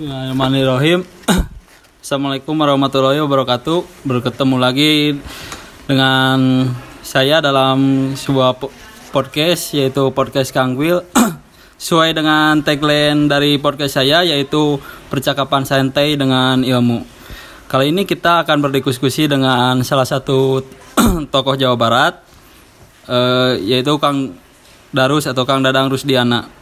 Bismillahirrahmanirrahim. Assalamualaikum warahmatullahi wabarakatuh. Berketemu lagi dengan saya dalam sebuah po- podcast yaitu podcast Kangwil. Sesuai dengan tagline dari podcast saya yaitu percakapan santai dengan ilmu. Kali ini kita akan berdiskusi dengan salah satu tokoh Jawa Barat eh, yaitu Kang Darus atau Kang Dadang Rusdiana.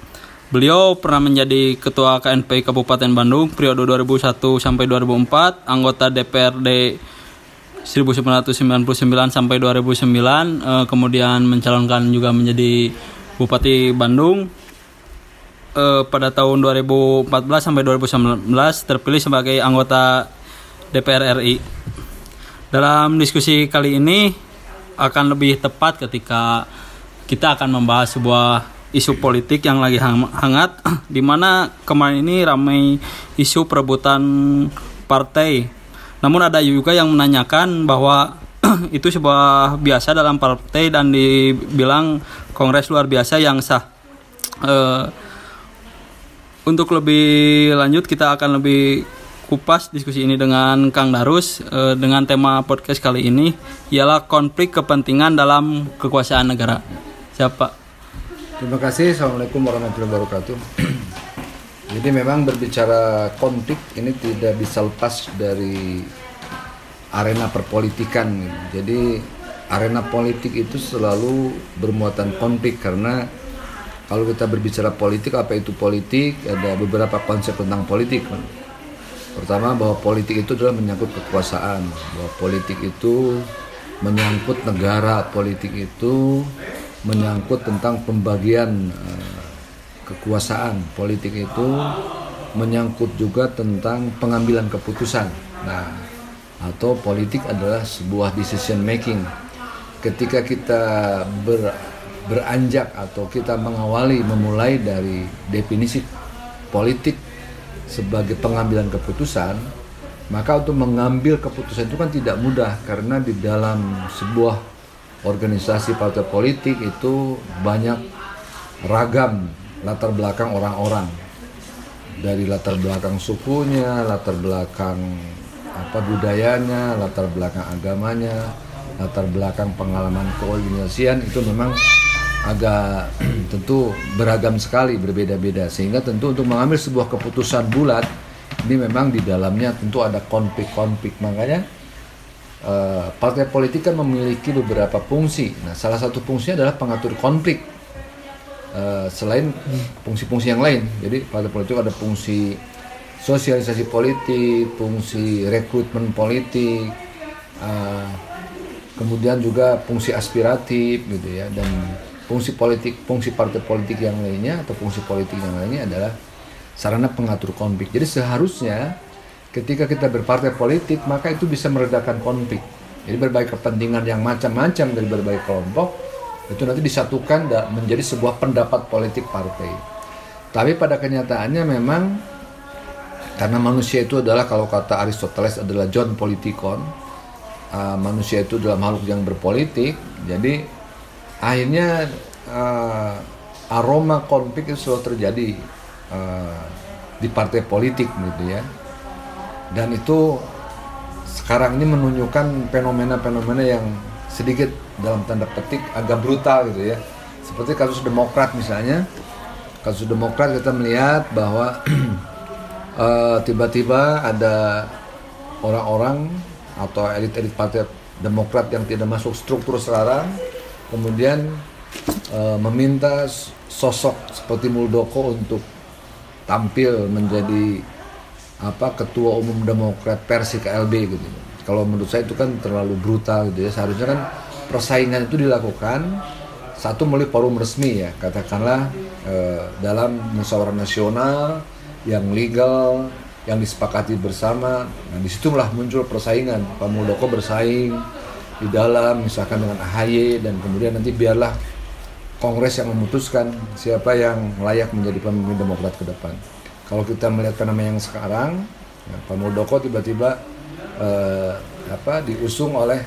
Beliau pernah menjadi Ketua KNP Kabupaten Bandung periode 2001 sampai 2004, anggota DPRD 1999 sampai 2009, eh, kemudian mencalonkan juga menjadi Bupati Bandung. Eh, pada tahun 2014 sampai 2019 terpilih sebagai anggota DPR RI. Dalam diskusi kali ini akan lebih tepat ketika kita akan membahas sebuah isu politik yang lagi hang- hangat di mana kemarin ini ramai isu perebutan partai. Namun ada juga yang menanyakan bahwa itu sebuah biasa dalam partai dan dibilang kongres luar biasa yang sah. Eh, untuk lebih lanjut kita akan lebih kupas diskusi ini dengan Kang Darus eh, dengan tema podcast kali ini ialah konflik kepentingan dalam kekuasaan negara. Siapa? Terima kasih. Assalamualaikum warahmatullahi wabarakatuh. Jadi memang berbicara konflik ini tidak bisa lepas dari arena perpolitikan. Jadi arena politik itu selalu bermuatan konflik karena kalau kita berbicara politik apa itu politik ada beberapa konsep tentang politik. Pertama bahwa politik itu adalah menyangkut kekuasaan, bahwa politik itu menyangkut negara, politik itu menyangkut tentang pembagian eh, kekuasaan. Politik itu menyangkut juga tentang pengambilan keputusan. Nah, atau politik adalah sebuah decision making. Ketika kita ber, beranjak atau kita mengawali memulai dari definisi politik sebagai pengambilan keputusan, maka untuk mengambil keputusan itu kan tidak mudah karena di dalam sebuah organisasi partai politik itu banyak ragam latar belakang orang-orang. Dari latar belakang sukunya, latar belakang apa budayanya, latar belakang agamanya, latar belakang pengalaman keorganisasian itu memang agak tentu beragam sekali berbeda-beda. Sehingga tentu untuk mengambil sebuah keputusan bulat ini memang di dalamnya tentu ada konflik-konflik. Makanya eh, partai politik kan memiliki beberapa fungsi. Nah salah satu fungsinya adalah pengatur konflik. Eh, selain fungsi-fungsi yang lain. Jadi partai politik ada fungsi sosialisasi politik fungsi rekrutmen politik eh, kemudian juga fungsi aspiratif gitu ya. Dan fungsi politik fungsi partai politik yang lainnya atau fungsi politik yang lainnya adalah sarana pengatur konflik. Jadi seharusnya ketika kita berpartai politik maka itu bisa meredakan konflik. Jadi berbagai kepentingan yang macam-macam dari berbagai kelompok itu nanti disatukan dan menjadi sebuah pendapat politik partai. Tapi pada kenyataannya memang karena manusia itu adalah kalau kata Aristoteles adalah John Politikon uh, manusia itu adalah makhluk yang berpolitik. Jadi akhirnya uh, aroma konflik itu selalu terjadi uh, di partai politik gitu ya dan itu sekarang ini menunjukkan fenomena-fenomena yang sedikit dalam tanda petik agak brutal gitu ya. Seperti kasus Demokrat misalnya. Kasus Demokrat kita melihat bahwa eh, tiba-tiba ada orang-orang atau elit-elit partai Demokrat yang tidak masuk struktur sekarang kemudian eh, meminta sosok seperti Muldoko untuk tampil menjadi apa ketua umum Demokrat versi KLB gitu. Kalau menurut saya itu kan terlalu brutal gitu ya. Seharusnya kan persaingan itu dilakukan satu melalui forum resmi ya, katakanlah eh, dalam musyawarah nasional yang legal yang disepakati bersama. Nah, di situlah muncul persaingan. Pak Muldoko bersaing di dalam misalkan dengan AHY dan kemudian nanti biarlah Kongres yang memutuskan siapa yang layak menjadi pemimpin Demokrat ke depan. Kalau kita melihat fenomena yang sekarang, ya, Pak Muldoko tiba-tiba eh, apa diusung oleh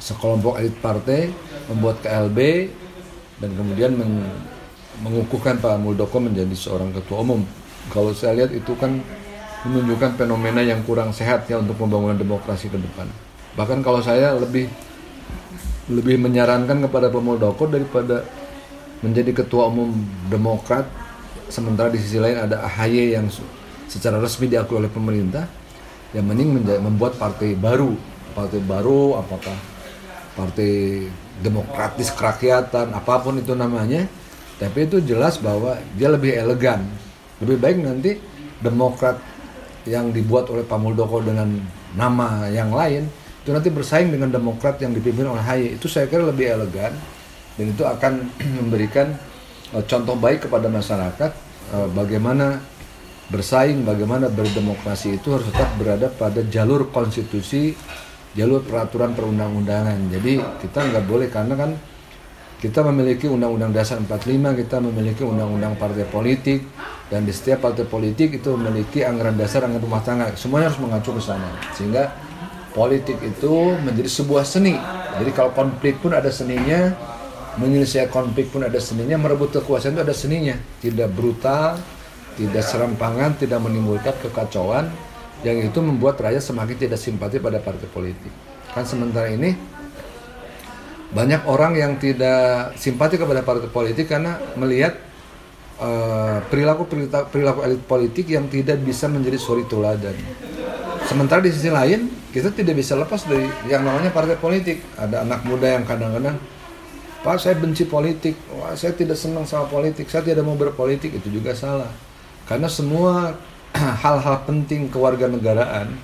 sekelompok elit partai membuat KLB dan kemudian meng- mengukuhkan Pak Muldoko menjadi seorang ketua umum. kalau saya lihat itu kan menunjukkan fenomena yang kurang sehat ya untuk pembangunan demokrasi ke depan. Bahkan kalau saya lebih lebih menyarankan kepada Pemuldoko daripada menjadi ketua umum Demokrat sementara di sisi lain ada AHY yang secara resmi diakui oleh pemerintah yang mending membuat partai baru. Partai baru apakah partai demokratis kerakyatan apa pun itu namanya. Tapi itu jelas bahwa dia lebih elegan. Lebih baik nanti Demokrat yang dibuat oleh Pak Muldoko dengan nama yang lain itu nanti bersaing dengan Demokrat yang dipimpin oleh Haye itu saya kira lebih elegan dan itu akan memberikan uh, contoh baik kepada masyarakat uh, bagaimana bersaing, bagaimana berdemokrasi itu harus tetap berada pada jalur konstitusi, jalur peraturan perundang-undangan. Jadi kita nggak boleh karena kan kita memiliki Undang-Undang Dasar 45, kita memiliki Undang-Undang Partai Politik, dan di setiap partai politik itu memiliki anggaran dasar, anggaran rumah tangga. Semuanya harus mengacu ke sana. Sehingga politik itu menjadi sebuah seni. Jadi kalau konflik pun ada seninya, menyelesaikan konflik pun ada seninya, merebut kekuasaan itu ada seninya. Tidak brutal, tidak serampangan, tidak menimbulkan kekacauan yang itu membuat rakyat semakin tidak simpati pada partai politik. Kan sementara ini banyak orang yang tidak simpati kepada partai politik karena melihat uh, perilaku perilaku elit politik yang tidak bisa menjadi suri teladan. Sementara di sisi lain kita tidak bisa lepas dari yang namanya partai politik. Ada anak muda yang kadang-kadang Pak saya benci politik, Wah, saya tidak senang sama politik, saya tidak mau berpolitik, itu juga salah. Karena semua hal-hal penting kewarganegaraan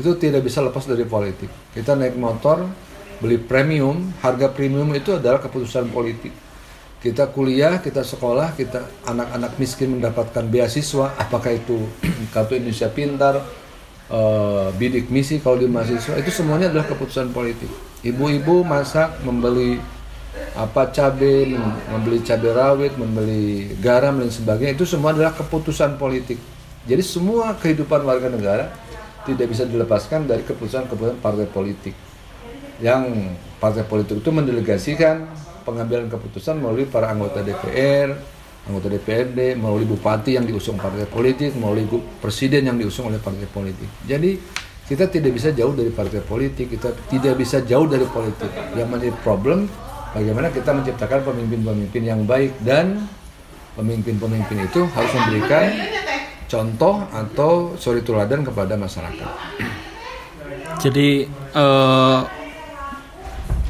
itu tidak bisa lepas dari politik. Kita naik motor, beli premium, harga premium itu adalah keputusan politik. Kita kuliah, kita sekolah, kita anak-anak miskin mendapatkan beasiswa, apakah itu kartu Indonesia Pintar, uh, bidik misi kalau di mahasiswa, itu semuanya adalah keputusan politik. Ibu-ibu masak, membeli apa cabai, membeli cabai rawit, membeli garam dan sebagainya itu semua adalah keputusan politik. Jadi semua kehidupan warga negara tidak bisa dilepaskan dari keputusan-keputusan partai politik. Yang partai politik itu mendelegasikan pengambilan keputusan melalui para anggota DPR, anggota DPRD, melalui bupati yang diusung partai politik, melalui presiden yang diusung oleh partai politik. Jadi kita tidak bisa jauh dari partai politik, kita tidak bisa jauh dari politik. Yang menjadi problem bagaimana kita menciptakan pemimpin-pemimpin yang baik dan pemimpin-pemimpin itu harus memberikan contoh atau suri teladan kepada masyarakat. Jadi eh,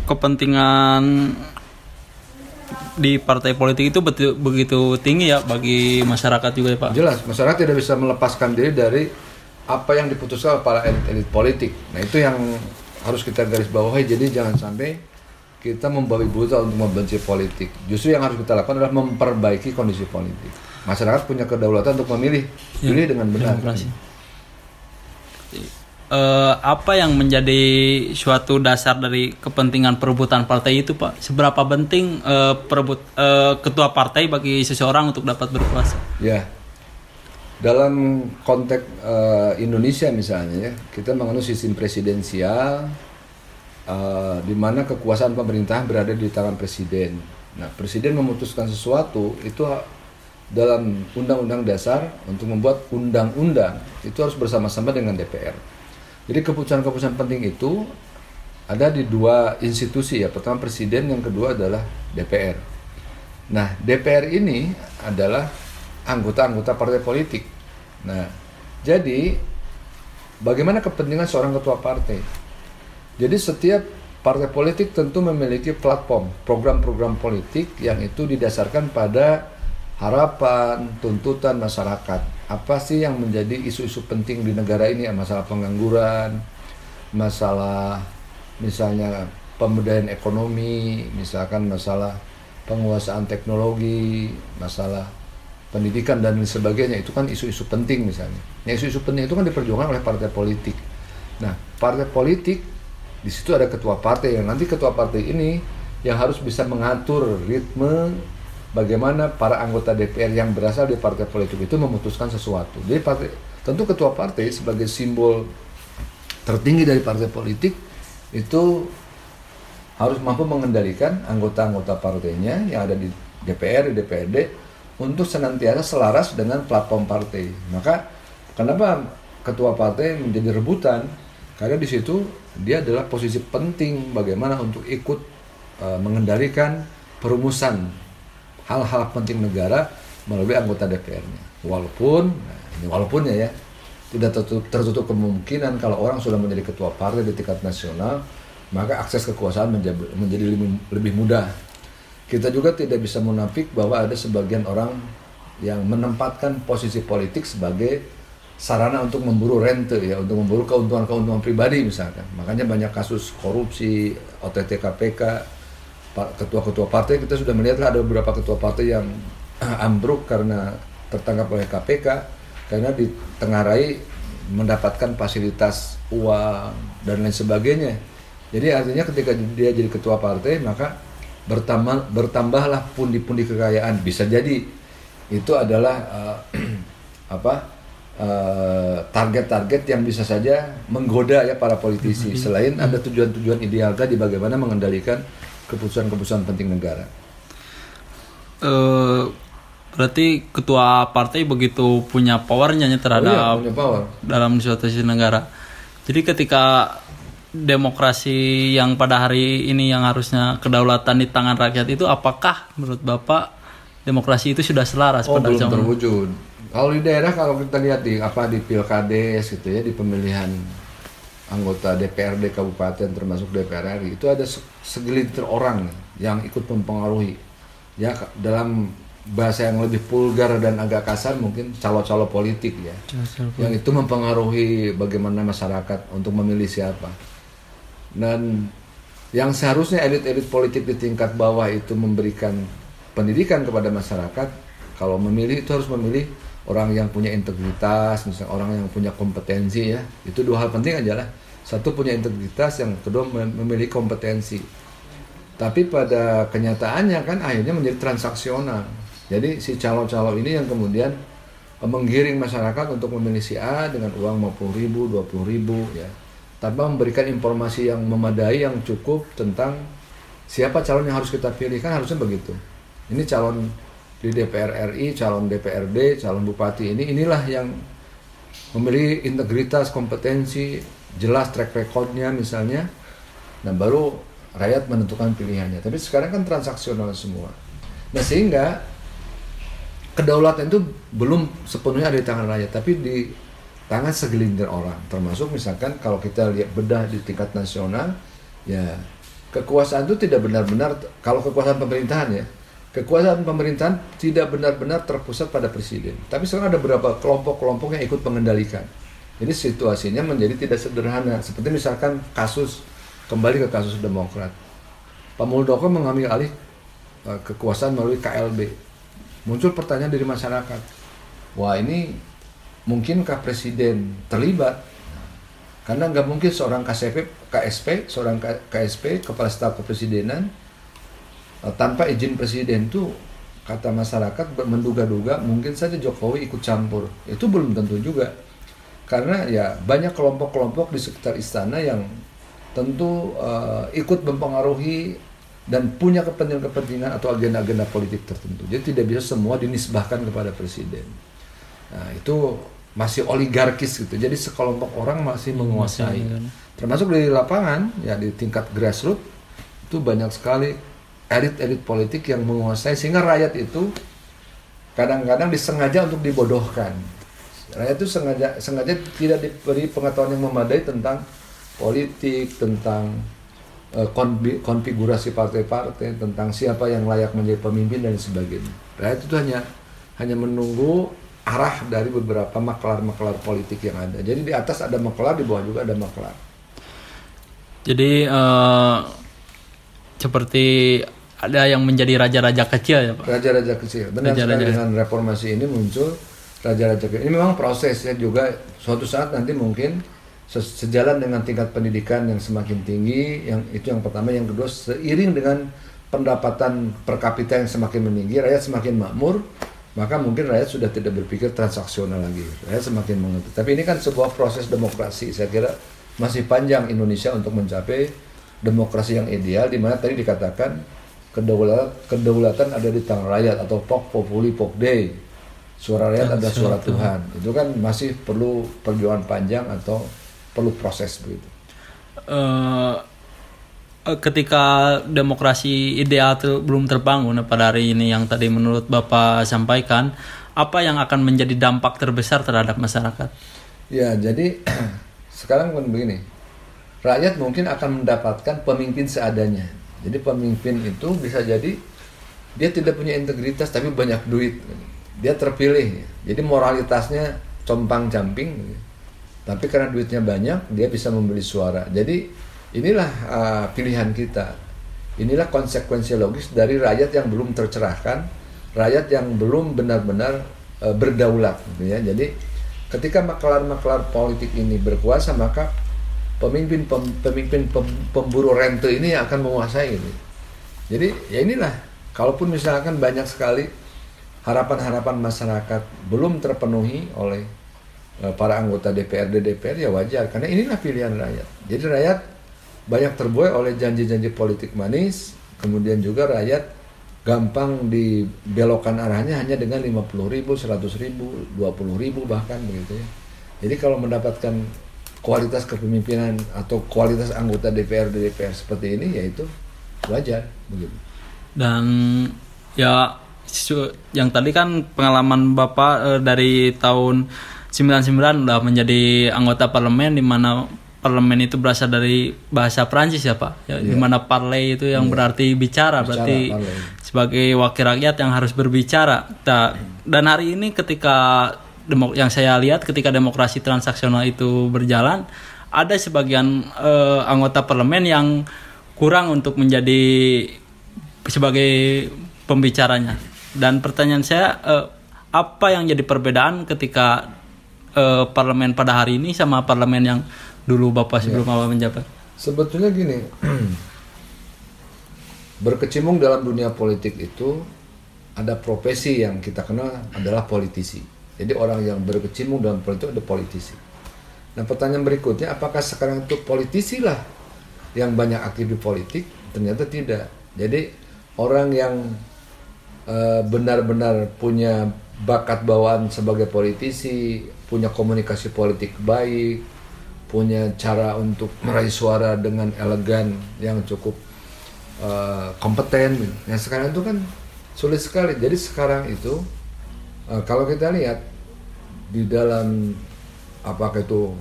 kepentingan di partai politik itu betul, begitu tinggi ya bagi masyarakat juga ya Pak. Jelas, masyarakat tidak bisa melepaskan diri dari apa yang diputuskan oleh para elit-elit politik. Nah itu yang harus kita garis bawahi. Jadi jangan sampai kita membabi buta untuk membenci politik. Justru yang harus kita lakukan adalah memperbaiki kondisi politik. Masyarakat punya kedaulatan untuk memilih, ya, pilih dengan benar. Demokrasi. Uh, apa yang menjadi suatu dasar dari kepentingan perebutan partai itu, Pak? Seberapa penting uh, perebut uh, ketua partai bagi seseorang untuk dapat berkuasa? Ya, dalam konteks uh, Indonesia misalnya, ya, kita menganut sistem presidensial uh, di mana kekuasaan pemerintah berada di tangan presiden. Nah, presiden memutuskan sesuatu itu dalam undang-undang dasar untuk membuat undang-undang itu harus bersama-sama dengan DPR. Jadi keputusan-keputusan penting itu ada di dua institusi ya. Pertama presiden, yang kedua adalah DPR. Nah, DPR ini adalah anggota-anggota partai politik. Nah, jadi bagaimana kepentingan seorang ketua partai? Jadi setiap partai politik tentu memiliki platform, program-program politik yang itu didasarkan pada harapan, tuntutan masyarakat. Apa sih yang menjadi isu-isu penting di negara ini? Masalah pengangguran, masalah misalnya pemberdayaan ekonomi, misalkan masalah penguasaan teknologi, masalah pendidikan dan sebagainya itu kan isu-isu penting misalnya. Nah, isu-isu penting itu kan diperjuangkan oleh partai politik. Nah, partai politik di situ ada ketua partai yang nanti ketua partai ini yang harus bisa mengatur ritme bagaimana para anggota DPR yang berasal dari partai politik itu memutuskan sesuatu. Jadi partai tentu ketua partai sebagai simbol tertinggi dari partai politik itu harus mampu mengendalikan anggota-anggota partainya yang ada di DPR, di DPRD untuk senantiasa selaras dengan platform partai. Maka kenapa ketua partai menjadi rebutan? Karena di situ dia adalah posisi penting bagaimana untuk ikut uh, mengendalikan perumusan hal-hal penting negara melalui anggota DPR-nya. Walaupun, nah ini walaupun ya, ya tidak tertutup, tertutup kemungkinan kalau orang sudah menjadi ketua partai di tingkat nasional, maka akses kekuasaan menjadi, menjadi lebih, lebih mudah. Kita juga tidak bisa munafik bahwa ada sebagian orang yang menempatkan posisi politik sebagai sarana untuk memburu rente ya, untuk memburu keuntungan-keuntungan pribadi misalkan. Makanya banyak kasus korupsi, OTT KPK, ketua-ketua partai kita sudah melihat ada beberapa ketua partai yang ambruk karena tertangkap oleh KPK karena ditengarai mendapatkan fasilitas uang dan lain sebagainya. Jadi artinya ketika dia jadi ketua partai maka bertambah bertambahlah pundi-pundi kekayaan bisa jadi itu adalah uh, apa target-target uh, yang bisa saja menggoda ya para politisi selain ada tujuan-tujuan ideal tadi bagaimana mengendalikan keputusan-keputusan penting negara. Uh, Berarti ketua partai begitu punya powernya terhadap oh iya, punya power. dalam suatu negara. Jadi ketika demokrasi yang pada hari ini yang harusnya kedaulatan di tangan rakyat itu apakah menurut Bapak demokrasi itu sudah selaras oh, pada belum zaman terwujud. Kalau di daerah kalau kita lihat di apa di pilkades gitu ya di pemilihan anggota DPRD kabupaten termasuk DPR RI itu ada segelintir orang yang ikut mempengaruhi. Ya dalam bahasa yang lebih vulgar dan agak kasar mungkin calo-calo politik ya. Yang itu mempengaruhi bagaimana masyarakat untuk memilih siapa. Dan yang seharusnya elit-elit politik di tingkat bawah itu memberikan pendidikan kepada masyarakat kalau memilih itu harus memilih orang yang punya integritas misalnya orang yang punya kompetensi ya itu dua hal penting aja lah satu punya integritas yang kedua memilih kompetensi tapi pada kenyataannya kan akhirnya menjadi transaksional jadi si calon-calon ini yang kemudian eh, menggiring masyarakat untuk memilih si A dengan uang 50 ribu, 20 ribu ya. Tanpa memberikan informasi yang memadai, yang cukup tentang siapa calon yang harus kita pilih. Kan harusnya begitu. Ini calon di DPR RI, calon DPRD, calon bupati ini, inilah yang memiliki integritas, kompetensi, jelas track recordnya misalnya. Nah baru rakyat menentukan pilihannya. Tapi sekarang kan transaksional semua. Nah sehingga kedaulatan itu belum sepenuhnya ada di tangan rakyat, tapi di tangan segelintir orang. Termasuk misalkan kalau kita lihat bedah di tingkat nasional, ya kekuasaan itu tidak benar-benar kalau kekuasaan pemerintahan ya, kekuasaan pemerintahan tidak benar-benar terpusat pada presiden. Tapi sekarang ada beberapa kelompok-kelompok yang ikut mengendalikan. Jadi situasinya menjadi tidak sederhana. Seperti misalkan kasus kembali ke kasus Demokrat. Pak Muldoko mengambil alih uh, kekuasaan melalui KLB muncul pertanyaan dari masyarakat wah ini mungkinkah presiden terlibat karena nggak mungkin seorang KSP, seorang KSP, kepala staf kepresidenan eh, tanpa izin presiden tuh kata masyarakat menduga-duga mungkin saja Jokowi ikut campur. Itu belum tentu juga. Karena ya banyak kelompok-kelompok di sekitar istana yang tentu uh, ikut mempengaruhi dan punya kepentingan-kepentingan atau agenda-agenda politik tertentu. Jadi tidak bisa semua dinisbahkan kepada presiden. Nah, itu masih oligarkis gitu. Jadi sekelompok orang masih menguasai. Termasuk di lapangan, ya di tingkat grassroots itu banyak sekali elit-elit politik yang menguasai sehingga rakyat itu kadang-kadang disengaja untuk dibodohkan. Rakyat itu sengaja sengaja tidak diberi pengetahuan yang memadai tentang politik, tentang Eh, konfigurasi partai-partai tentang siapa yang layak menjadi pemimpin dan sebagainya. Rakyat itu hanya hanya menunggu arah dari beberapa maklar-maklar politik yang ada. Jadi di atas ada maklar, di bawah juga ada maklar. Jadi uh, seperti ada yang menjadi raja-raja kecil ya Pak? Raja-raja kecil. Benar raja -raja. dengan reformasi ini muncul raja-raja kecil. Ini memang prosesnya juga suatu saat nanti mungkin sejalan dengan tingkat pendidikan yang semakin tinggi yang itu yang pertama yang kedua seiring dengan pendapatan per kapita yang semakin meninggi rakyat semakin makmur maka mungkin rakyat sudah tidak berpikir transaksional lagi rakyat semakin mengerti tapi ini kan sebuah proses demokrasi saya kira masih panjang Indonesia untuk mencapai demokrasi yang ideal di mana tadi dikatakan kedaulatan kedaulatan ada di tangan rakyat atau pok populi pok dei suara rakyat ada suara Tuhan itu kan masih perlu perjuangan panjang atau perlu proses begitu eh, ketika demokrasi ideal ter- belum terbangun pada hari ini yang tadi menurut Bapak sampaikan, apa yang akan menjadi dampak terbesar terhadap masyarakat? Ya, jadi sekarang kan begini. Rakyat mungkin akan mendapatkan pemimpin seadanya. Jadi pemimpin itu bisa jadi dia tidak punya integritas tapi banyak duit. Dia terpilih. Jadi moralitasnya compang-camping. Tapi karena duitnya banyak, dia bisa membeli suara. Jadi inilah uh, pilihan kita. Inilah konsekuensi logis dari rakyat yang belum tercerahkan, rakyat yang belum benar-benar uh, berdaulat, gitu ya. Jadi ketika maklar-maklar politik ini berkuasa maka pemimpin pem- pemimpin pem- pemburu rente ini yang akan menguasai ini. Jadi ya inilah kalaupun misalkan banyak sekali harapan-harapan masyarakat belum terpenuhi oleh eh, para anggota DPRD DPR ya wajar karena inilah pilihan rakyat. Jadi rakyat banyak terbuai oleh janji-janji politik manis, kemudian juga rakyat gampang dibelokkan arahnya hanya dengan 50 ribu, 100 ribu, 20 ribu bahkan begitu ya. Jadi kalau mendapatkan kualitas kepemimpinan atau kualitas anggota DPR DPR seperti ini yaitu wajar begitu. Dan ya yang tadi kan pengalaman Bapak eh, dari tahun 99 udah menjadi anggota parlemen di mana parlemen itu berasal dari bahasa Prancis ya Pak. Ya, di mana parley itu yang berarti bicara, berarti parley. sebagai wakil rakyat yang harus berbicara. Ta- dan hari ini ketika demo- yang saya lihat ketika demokrasi transaksional itu berjalan, ada sebagian eh, anggota parlemen yang kurang untuk menjadi sebagai pembicaranya. Dan pertanyaan saya, eh, apa yang jadi perbedaan ketika eh, parlemen pada hari ini sama parlemen yang dulu bapak sebelum awal menjabat? Sebetulnya gini, berkecimpung dalam dunia politik itu ada profesi yang kita kenal adalah politisi. Jadi orang yang berkecimpung dalam politik ada politisi. Nah pertanyaan berikutnya, apakah sekarang itu politisi lah yang banyak aktif di politik? Ternyata tidak. Jadi orang yang eh, benar-benar punya bakat bawaan sebagai politisi, punya komunikasi politik baik, punya cara untuk meraih suara dengan elegan yang cukup eh, kompeten. gitu. Nah sekarang itu kan sulit sekali. Jadi sekarang itu eh, kalau kita lihat di dalam apakah itu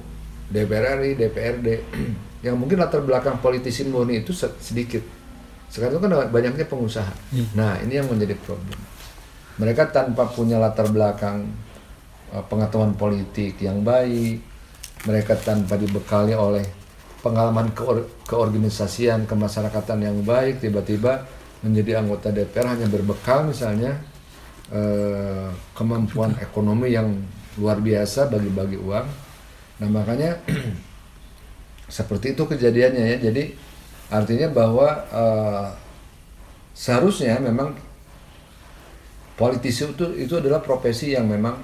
DPR RI, DPRD yang mungkin latar belakang politisi murni itu se- sedikit. Sekarang itu kan banyaknya pengusaha. Nah ini yang menjadi problem. Mereka tanpa punya latar belakang eh, pengetahuan politik yang baik, mereka tanpa dibekali oleh pengalaman keor- keorganisasian kemasyarakatan yang baik tiba-tiba menjadi anggota DPR hanya berbekal misalnya eh, kemampuan ekonomi yang luar biasa bagi-bagi uang. Nah makanya seperti itu kejadiannya ya. Jadi artinya bahwa eh, seharusnya memang politisi itu itu adalah profesi yang memang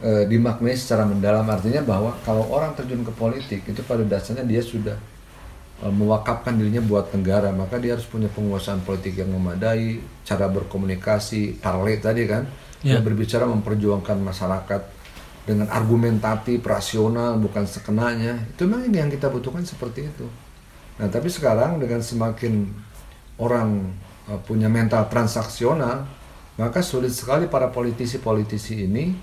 eh, dimaknai secara mendalam. Artinya bahwa kalau orang terjun ke politik itu pada dasarnya dia sudah mewakafkan dirinya buat negara maka dia harus punya penguasaan politik yang memadai cara berkomunikasi parley tadi kan dia berbicara memperjuangkan masyarakat dengan argumentatif rasional bukan sekenanya. Itu memang yang kita butuhkan seperti itu. Nah tapi sekarang dengan semakin orang eh, punya mental transaksional maka sulit sekali para politisi-politisi ini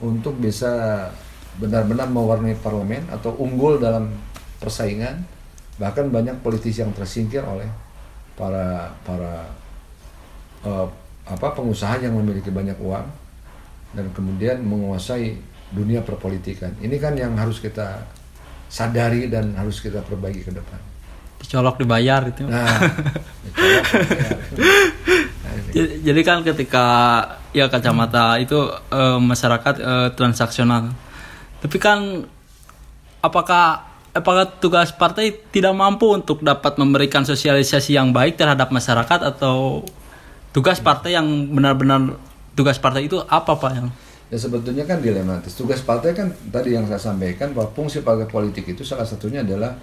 untuk bisa benar-benar mewarnai parlemen atau unggul dalam persaingan bahkan banyak politisi yang tersingkir oleh para para eh, apa pengusaha yang memiliki banyak uang dan kemudian menguasai dunia perpolitikan ini kan yang harus kita sadari dan harus kita perbaiki ke depan Dicolok dibayar gitu. nah dicolok, ya. Nah, ini. Jadi, kan ketika ya kacamata itu eh, masyarakat eh, transaksional. Tapi kan apakah apakah tugas partai tidak mampu untuk dapat memberikan sosialisasi yang baik terhadap masyarakat atau tugas partai yang benar-benar tugas partai itu apa Pak yang Ya sebetulnya kan dilematis. Tugas partai kan tadi yang saya sampaikan bahwa fungsi partai politik itu salah satunya adalah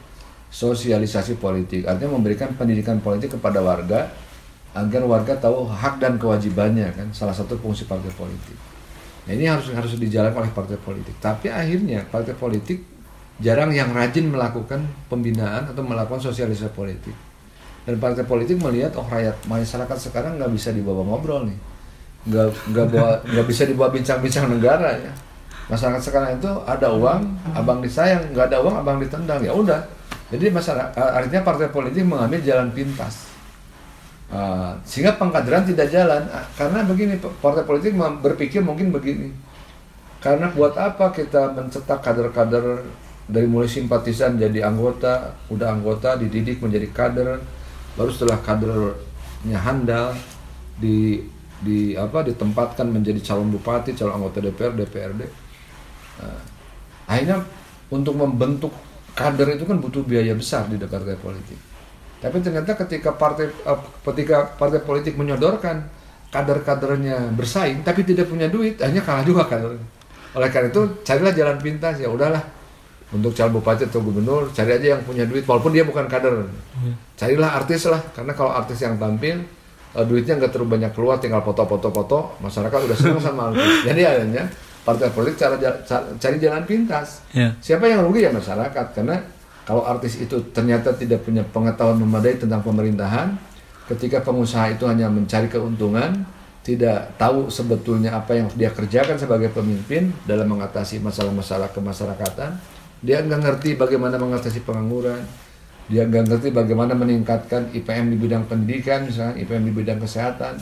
sosialisasi politik. Artinya memberikan pendidikan politik kepada warga agar warga tahu hak dan kewajibannya kan salah satu fungsi partai politik. Nah, ini harus harus dijalankan oleh partai politik. Tapi akhirnya partai politik jarang yang rajin melakukan pembinaan atau melakukan sosialisasi politik. Dan partai politik melihat oh rakyat masyarakat sekarang nggak bisa dibawa ngobrol nih, nggak nggak bawa nggak bisa dibawa bincang-bincang negara ya. Masyarakat sekarang itu ada uang, abang disayang, nggak ada uang, abang ditendang ya udah. Jadi masyarakat artinya partai politik mengambil jalan pintas Uh, sehingga pengkaderan tidak jalan uh, karena begini partai politik berpikir mungkin begini karena buat apa kita mencetak kader-kader dari mulai simpatisan jadi anggota udah anggota dididik menjadi kader. Baru setelah kadernya handal di di apa ditempatkan menjadi calon bupati calon anggota DPR DPRD. Uh, akhirnya untuk membentuk kader itu kan butuh biaya besar di partai politik. Tapi ternyata ketika partai uh, ketika partai politik menyodorkan kader-kadernya bersaing tapi tidak punya duit, hanya kalah juga kader. Oleh karena itu carilah jalan pintas ya udahlah untuk calon bupati atau gubernur cari aja yang punya duit walaupun dia bukan kader. Iya. Carilah artis lah karena kalau artis yang tampil uh, duitnya nggak terlalu banyak keluar tinggal foto-foto-foto masyarakat udah senang sama artis. Jadi akhirnya partai politik cara, cari jalan pintas. Yeah. Siapa yang rugi ya masyarakat karena kalau artis itu ternyata tidak punya pengetahuan memadai tentang pemerintahan, ketika pengusaha itu hanya mencari keuntungan, tidak tahu sebetulnya apa yang dia kerjakan sebagai pemimpin dalam mengatasi masalah-masalah kemasyarakatan, dia nggak ngerti bagaimana mengatasi pengangguran, dia nggak ngerti bagaimana meningkatkan IPM di bidang pendidikan, misalnya IPM di bidang kesehatan,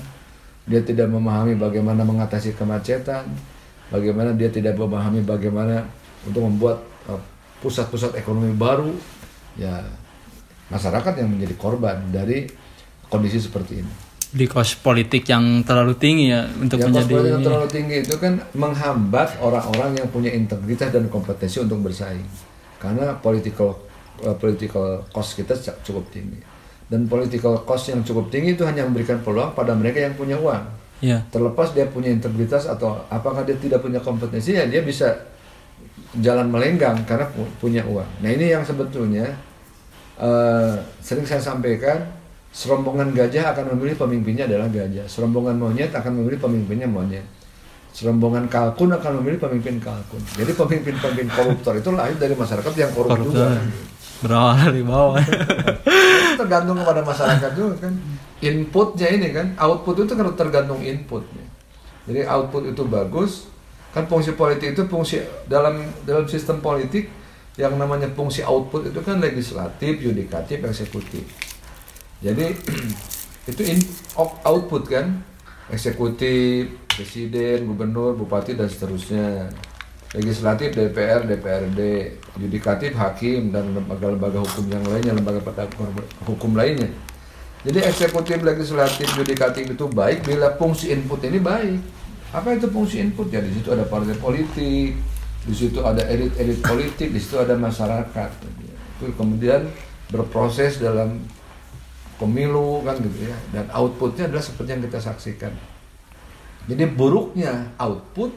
dia tidak memahami bagaimana mengatasi kemacetan, bagaimana dia tidak memahami bagaimana untuk membuat uh, pusat-pusat ekonomi baru. Ya masyarakat yang menjadi korban dari kondisi seperti ini di kos politik yang terlalu tinggi ya untuk ya, menjadi kos yang terlalu tinggi itu kan menghambat orang-orang yang punya integritas dan kompetensi untuk bersaing karena political uh, political cost kita cukup tinggi dan political cost yang cukup tinggi itu hanya memberikan peluang pada mereka yang punya uang ya. terlepas dia punya integritas atau apakah dia tidak punya kompetensi ya dia bisa jalan melenggang karena punya uang. Nah ini yang sebetulnya uh, sering saya sampaikan, serombongan gajah akan memilih pemimpinnya adalah gajah, serombongan monyet akan memilih pemimpinnya monyet, serombongan kalkun akan memilih pemimpin kalkun. Jadi pemimpin-pemimpin koruptor itu lahir dari masyarakat yang korup juga. Berawal dari bawah. tergantung kepada masyarakat juga kan. Inputnya ini kan, output itu kan tergantung inputnya. Jadi output itu bagus, kan fungsi politik itu fungsi dalam dalam sistem politik yang namanya fungsi output itu kan legislatif, yudikatif, eksekutif. Jadi itu in, output kan eksekutif, presiden, gubernur, bupati dan seterusnya. Legislatif DPR, DPRD, yudikatif hakim dan lembaga-lembaga hukum yang lainnya, lembaga hukum lainnya. Jadi eksekutif, legislatif, yudikatif itu baik bila fungsi input ini baik apa itu fungsi input? Ya di situ ada partai politik, di situ ada elit-elit politik, di situ ada masyarakat. Itu kemudian berproses dalam pemilu kan gitu ya. Dan outputnya adalah seperti yang kita saksikan. Jadi buruknya output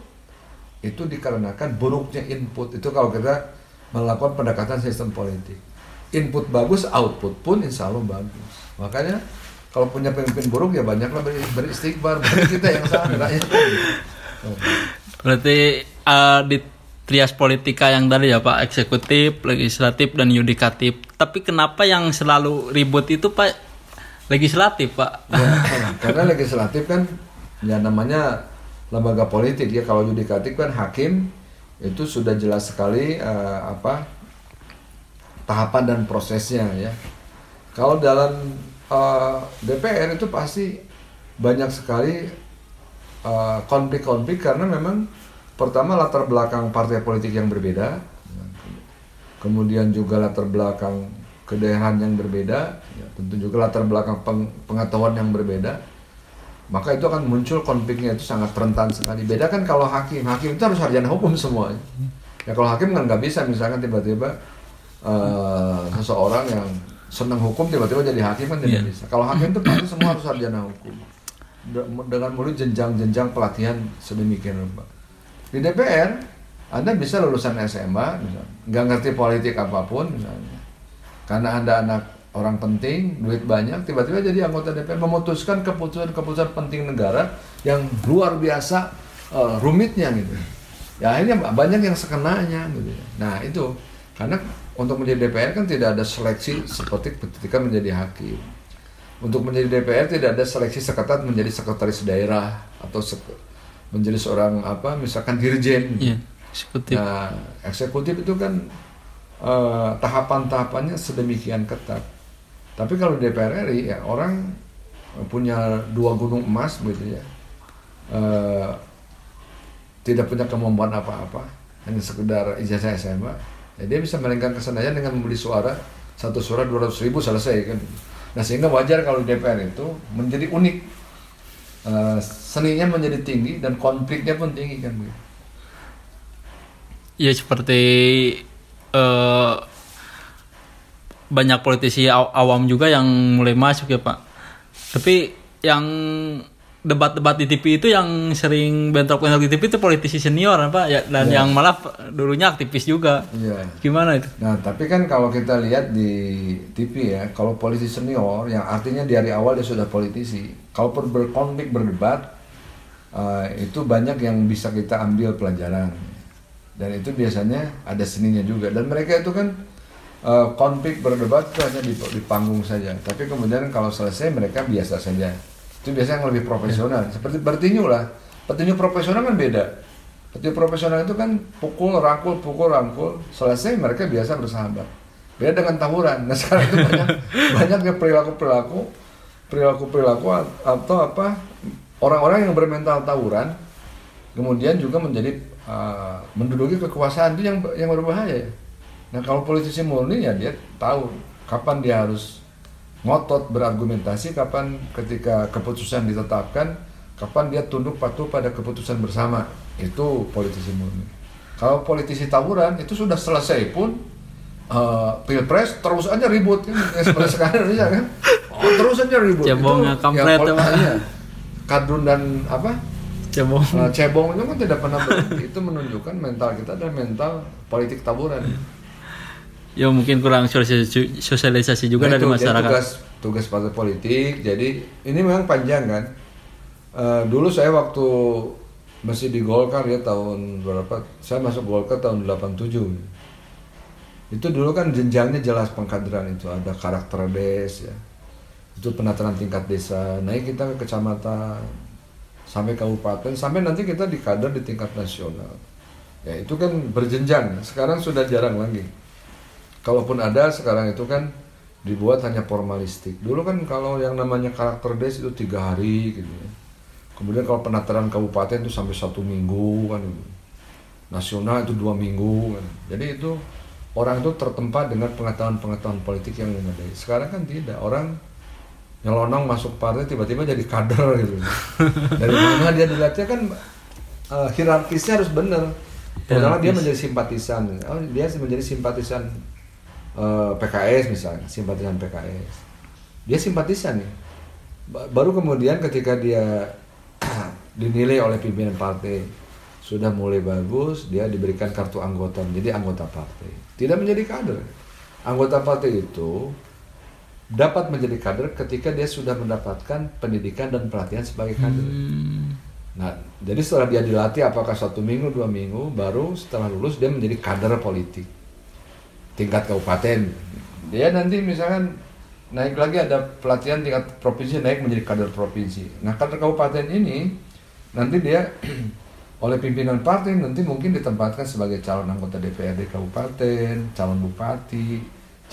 itu dikarenakan buruknya input. Itu kalau kita melakukan pendekatan sistem politik. Input bagus, output pun insya Allah bagus. Makanya kalau punya pemimpin buruk ya banyaklah beri, beristighfar berarti kita yang salah berarti uh, di trias politika yang tadi ya Pak eksekutif legislatif dan yudikatif tapi kenapa yang selalu ribut itu Pak legislatif Pak. Ya, karena legislatif kan ya namanya lembaga politik. Ya kalau yudikatif kan hakim itu sudah jelas sekali uh, apa tahapan dan prosesnya ya. Kalau dalam uh, eh, DPR itu pasti banyak sekali eh, konflik-konflik uh, karena memang pertama latar belakang partai politik yang berbeda, kemudian juga latar belakang kedaerahan yang berbeda, ya, tentu juga latar belakang peng, pengetahuan yang berbeda, maka itu akan muncul konfliknya itu sangat rentan sekali. Beda kan kalau hakim, hakim itu harus sarjana hukum semua. Ya kalau hakim kan nggak bisa misalkan tiba-tiba uh, seseorang yang senang hukum tiba-tiba jadi hakim kan tidak yeah. bisa. Kalau hakim itu pasti semua harus sarjana hukum. Dengan mulut jenjang-jenjang pelatihan sedemikian rupa. Di DPR Anda bisa lulusan SMA misalnya, nggak ngerti politik apa pun misalnya. Karena Anda anak orang penting, duit banyak, tiba-tiba jadi anggota DPR memutuskan keputusan-keputusan penting negara yang luar biasa uh, rumitnya gitu. Ya akhirnya banyak yang sekenanya gitu. Nah itu karena untuk menjadi DPR kan tidak ada seleksi seperti ketika menjadi hakim. Untuk menjadi DPR tidak ada seleksi seketat menjadi sekretaris daerah atau sek menjadi seorang apa misalkan dirjen. Iya, eksekutif. Nah, eksekutif itu kan uh, tahapan-tahapannya sedemikian ketat. Tapi kalau DPR RI ya orang punya dua gunung emas gitu ya. Uh, tidak punya kemampuan apa-apa, hanya sekedar ijazah SMA, ya dia bisa melenggang kesenangan dengan membeli suara satu suara dua ratus ribu selesai kan. Nah sehingga wajar kalau DPR itu menjadi unik, uh, seninya menjadi tinggi dan konfliknya pun tinggi kan. Ya seperti uh, banyak politisi aw awam juga yang mulai masuk ya Pak. Tapi yang debat-debat di TV itu yang sering bentrok-bentrok di TV itu politisi senior apa ya dan ya. yang malah dulunya aktivis juga. Iya. Gimana itu? Nah, tapi kan kalau kita lihat di TV ya, kalau politisi senior yang artinya dari awal dia sudah politisi, kalau berkonflik berdebat uh, itu banyak yang bisa kita ambil pelajaran. Dan itu biasanya ada seninya juga. Dan mereka itu kan uh, konflik berdebat itu hanya di, di panggung saja. Tapi kemudian kalau selesai mereka biasa saja. Itu biasanya yang lebih profesional. Seperti bertinju lah. Petinju profesional kan beda. Petinju profesional itu kan pukul rangkul pukul rangkul. Selesai mereka biasa bersahabat. Beda dengan tawuran. Nah sekarang itu banyak banyaknya perilaku perilaku perilaku perilaku atau apa orang-orang yang bermental tawuran kemudian juga menjadi uh, menduduki kekuasaan itu yang yang berbahaya. Nah kalau politisi murni ya dia tahu kapan dia harus ngotot berargumentasi kapan ketika keputusan ditetapkan kapan dia tunduk patuh pada keputusan bersama. Itu politisi murni. Kalau politisi tawuran itu sudah selesai pun uh, pilpres terus aja ribut. Kan seperti sekarang Indonesia kan? Oh, terus aja ribut. Cebong itu kampret ya, ya, kadrun dan apa cebong uh, cebong itu kan tidak pernah berhenti itu menunjukkan mental kita adalah mental politik tawuran ya mungkin kurang sosialisasi juga nah, dari itu, masyarakat. Tugas tugas partai politik. Jadi ini memang panjang kan. Uh, dulu saya waktu masih di Golkar ya tahun berapa? Saya masuk Golkar tahun 87. Itu dulu kan jenjangnya jelas pengkaderan itu ada karakter des ya. Itu penataan tingkat desa. Naik kita ke kecamatan sampai kabupaten sampai nanti kita di kader di tingkat nasional. Ya itu kan berjenjang. Sekarang sudah jarang lagi kalaupun ada sekarang itu kan dibuat hanya formalistik. Dulu kan kalau yang namanya karakter des itu tiga hari gitu ya. Kemudian kalau penataran kabupaten itu sampai satu minggu kan. Nasional itu dua minggu kan. Jadi itu orang itu tertempat dengan pengetahuan-pengetahuan politik yang memadai. Sekarang kan tidak. Orang nyelonong masuk partai tiba-tiba jadi kader gitu. Dari mana dia dilatih kan uh, hierarkisnya harus benar. Pertama dia menjadi simpatisan. Oh, dia menjadi simpatisan Eh, PKS misalnya simpatisan PKS dia simpatisan nih baru kemudian ketika dia dinilai oleh pimpinan partai sudah mulai bagus dia diberikan kartu anggota menjadi anggota partai tidak menjadi kader anggota partai itu dapat menjadi kader ketika dia sudah mendapatkan pendidikan dan pelatihan sebagai kader. Hmm. Nah, jadi setelah dia dilatih apakah satu minggu, dua minggu, baru setelah lulus dia menjadi kader politik tingkat kabupaten dia nanti misalkan naik lagi ada pelatihan tingkat provinsi naik menjadi kader provinsi nah kader kabupaten ini nanti dia oleh pimpinan partai nanti mungkin ditempatkan sebagai calon anggota DPRD kabupaten calon bupati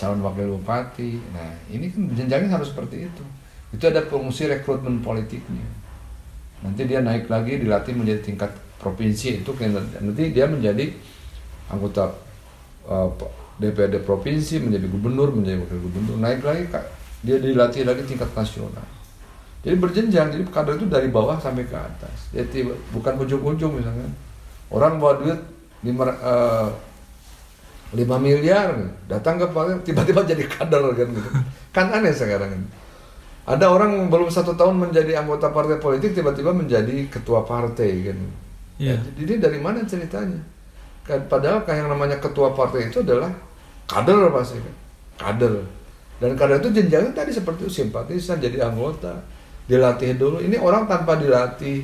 calon wakil bupati. Nah ini kan jenjangnya harus seperti itu. Itu ada fungsi rekrutmen politiknya. Nanti dia naik lagi dilatih menjadi tingkat provinsi itu nanti dia menjadi anggota uh, DPRD provinsi menjadi gubernur menjadi wakil gubernur. Naik lagi dia dilatih lagi tingkat nasional. Jadi berjenjang jadi kader itu dari bawah sampai ke atas. Jadi bukan ujung-ujung misalnya. Orang bawa duit lima uh, lima miliar datang ke partai tiba-tiba jadi kader kan gitu. Kan aneh sekarang ini. Ada orang belum satu tahun menjadi anggota partai politik tiba-tiba menjadi ketua partai kan. Yeah. ya, jadi dari mana ceritanya? Kan padahal yang namanya ketua partai itu adalah kader pasti kan. Kader. Dan karena itu jenjangnya tadi seperti itu simpatisan jadi anggota, dilatih dulu. Ini orang tanpa dilatih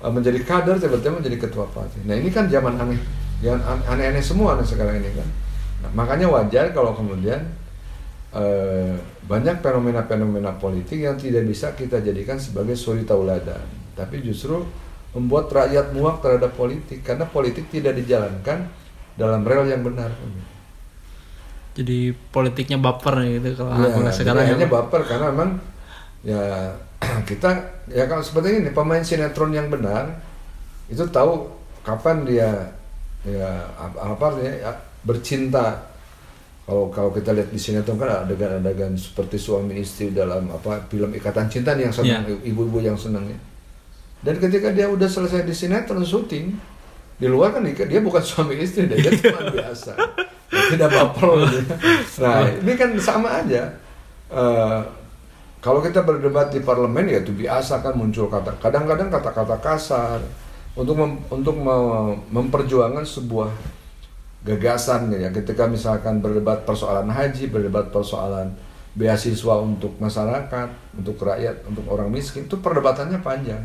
uh, menjadi kader tiba-tiba menjadi ketua partai. Nah ini kan zaman aneh, yang aneh-aneh semua sekarang ini kan. Nah, makanya wajar kalau kemudian uh, banyak fenomena-fenomena politik yang tidak bisa kita jadikan sebagai suri tauladan, tapi justru membuat rakyat muak terhadap politik karena politik tidak dijalankan dalam rel yang benar jadi politiknya baper gitu kalau ya, sekarang hanya baper karena memang ya kita ya kalau seperti ini pemain sinetron yang benar itu tahu kapan dia ya apa, apa ya, bercinta. Kalau kalau kita lihat di sinetron kan adegan-adegan seperti suami istri dalam apa film ikatan cinta nih yang senang yeah. ibu-ibu yang senang ya. dan ketika dia udah selesai di sinetron syuting di luar kan dia bukan suami istri dia cuma biasa. Tidak baper nah ini kan sama aja. Uh, kalau kita berdebat di parlemen ya itu biasa kan muncul kata kadang-kadang kata-kata kasar untuk mem, untuk mem, memperjuangkan sebuah gagasan ya. Ketika misalkan berdebat persoalan haji berdebat persoalan beasiswa untuk masyarakat untuk rakyat untuk orang miskin itu perdebatannya panjang.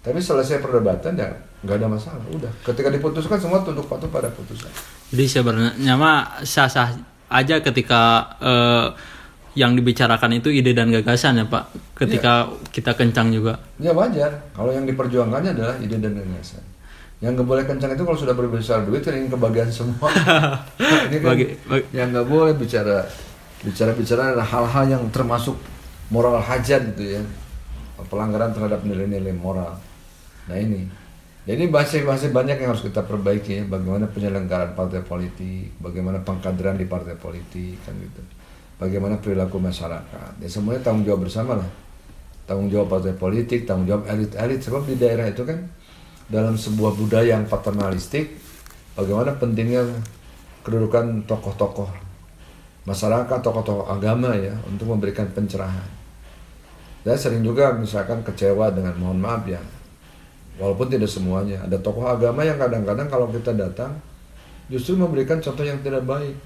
Tapi selesai perdebatan ya nggak ada masalah udah. Ketika diputuskan semua tunduk patuh pada putusan. Jadi sebenarnya mah sah-sah aja ketika uh, yang dibicarakan itu ide dan gagasan ya pak ketika ya. kita kencang juga ya wajar kalau yang diperjuangkannya adalah ide dan gagasan yang nggak boleh kencang itu kalau sudah berbesar duit kan ingin kebagian semua ini kan bagi, bagi. yang nggak boleh bicara bicara bicara hal-hal yang termasuk moral hajat gitu ya pelanggaran terhadap nilai-nilai moral Nah ini, jadi masih-masih banyak yang harus kita perbaiki ya. Bagaimana penyelenggaraan partai politik, bagaimana pengkaderan di partai politik kan gitu. Bagaimana perilaku masyarakat. Ya semuanya tanggung jawab bersama lah. Tanggung jawab partai politik, tanggung jawab elit-elit. Sebab di daerah itu kan dalam sebuah budaya yang paternalistik, bagaimana pentingnya kedudukan tokoh-tokoh masyarakat, tokoh-tokoh agama ya untuk memberikan pencerahan. Saya sering juga misalkan kecewa dengan mohon maaf ya Walaupun tidak semuanya. Ada tokoh agama yang kadang-kadang kalau kita datang justru memberikan contoh yang tidak baik.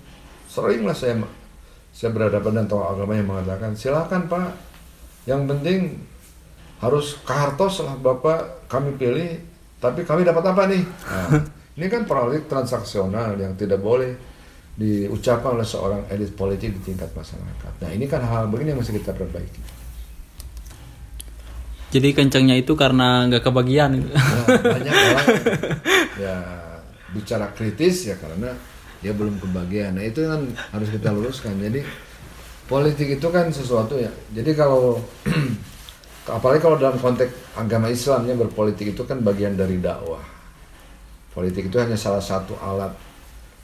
Seringlah saya saya berhadapan dengan tokoh agama yang mengatakan, silakan Pak, yang penting harus Kahartos lah Bapak kami pilih, tapi kami dapat apa nih? Nah, ini kan politik transaksional yang tidak boleh diucapkan oleh seorang elit politik di tingkat masyarakat. Nah ini kan hal, -hal begini yang mesti kita perbaiki jadi kencangnya itu karena nggak kebagian. Nah, banyak orang ya bicara kritis ya karena dia belum kebagian. Nah itu kan harus kita luruskan. Jadi politik itu kan sesuatu ya. Jadi kalau apalagi kalau dalam konteks agama Islamnya berpolitik itu kan bagian dari dakwah. Politik itu hanya salah satu alat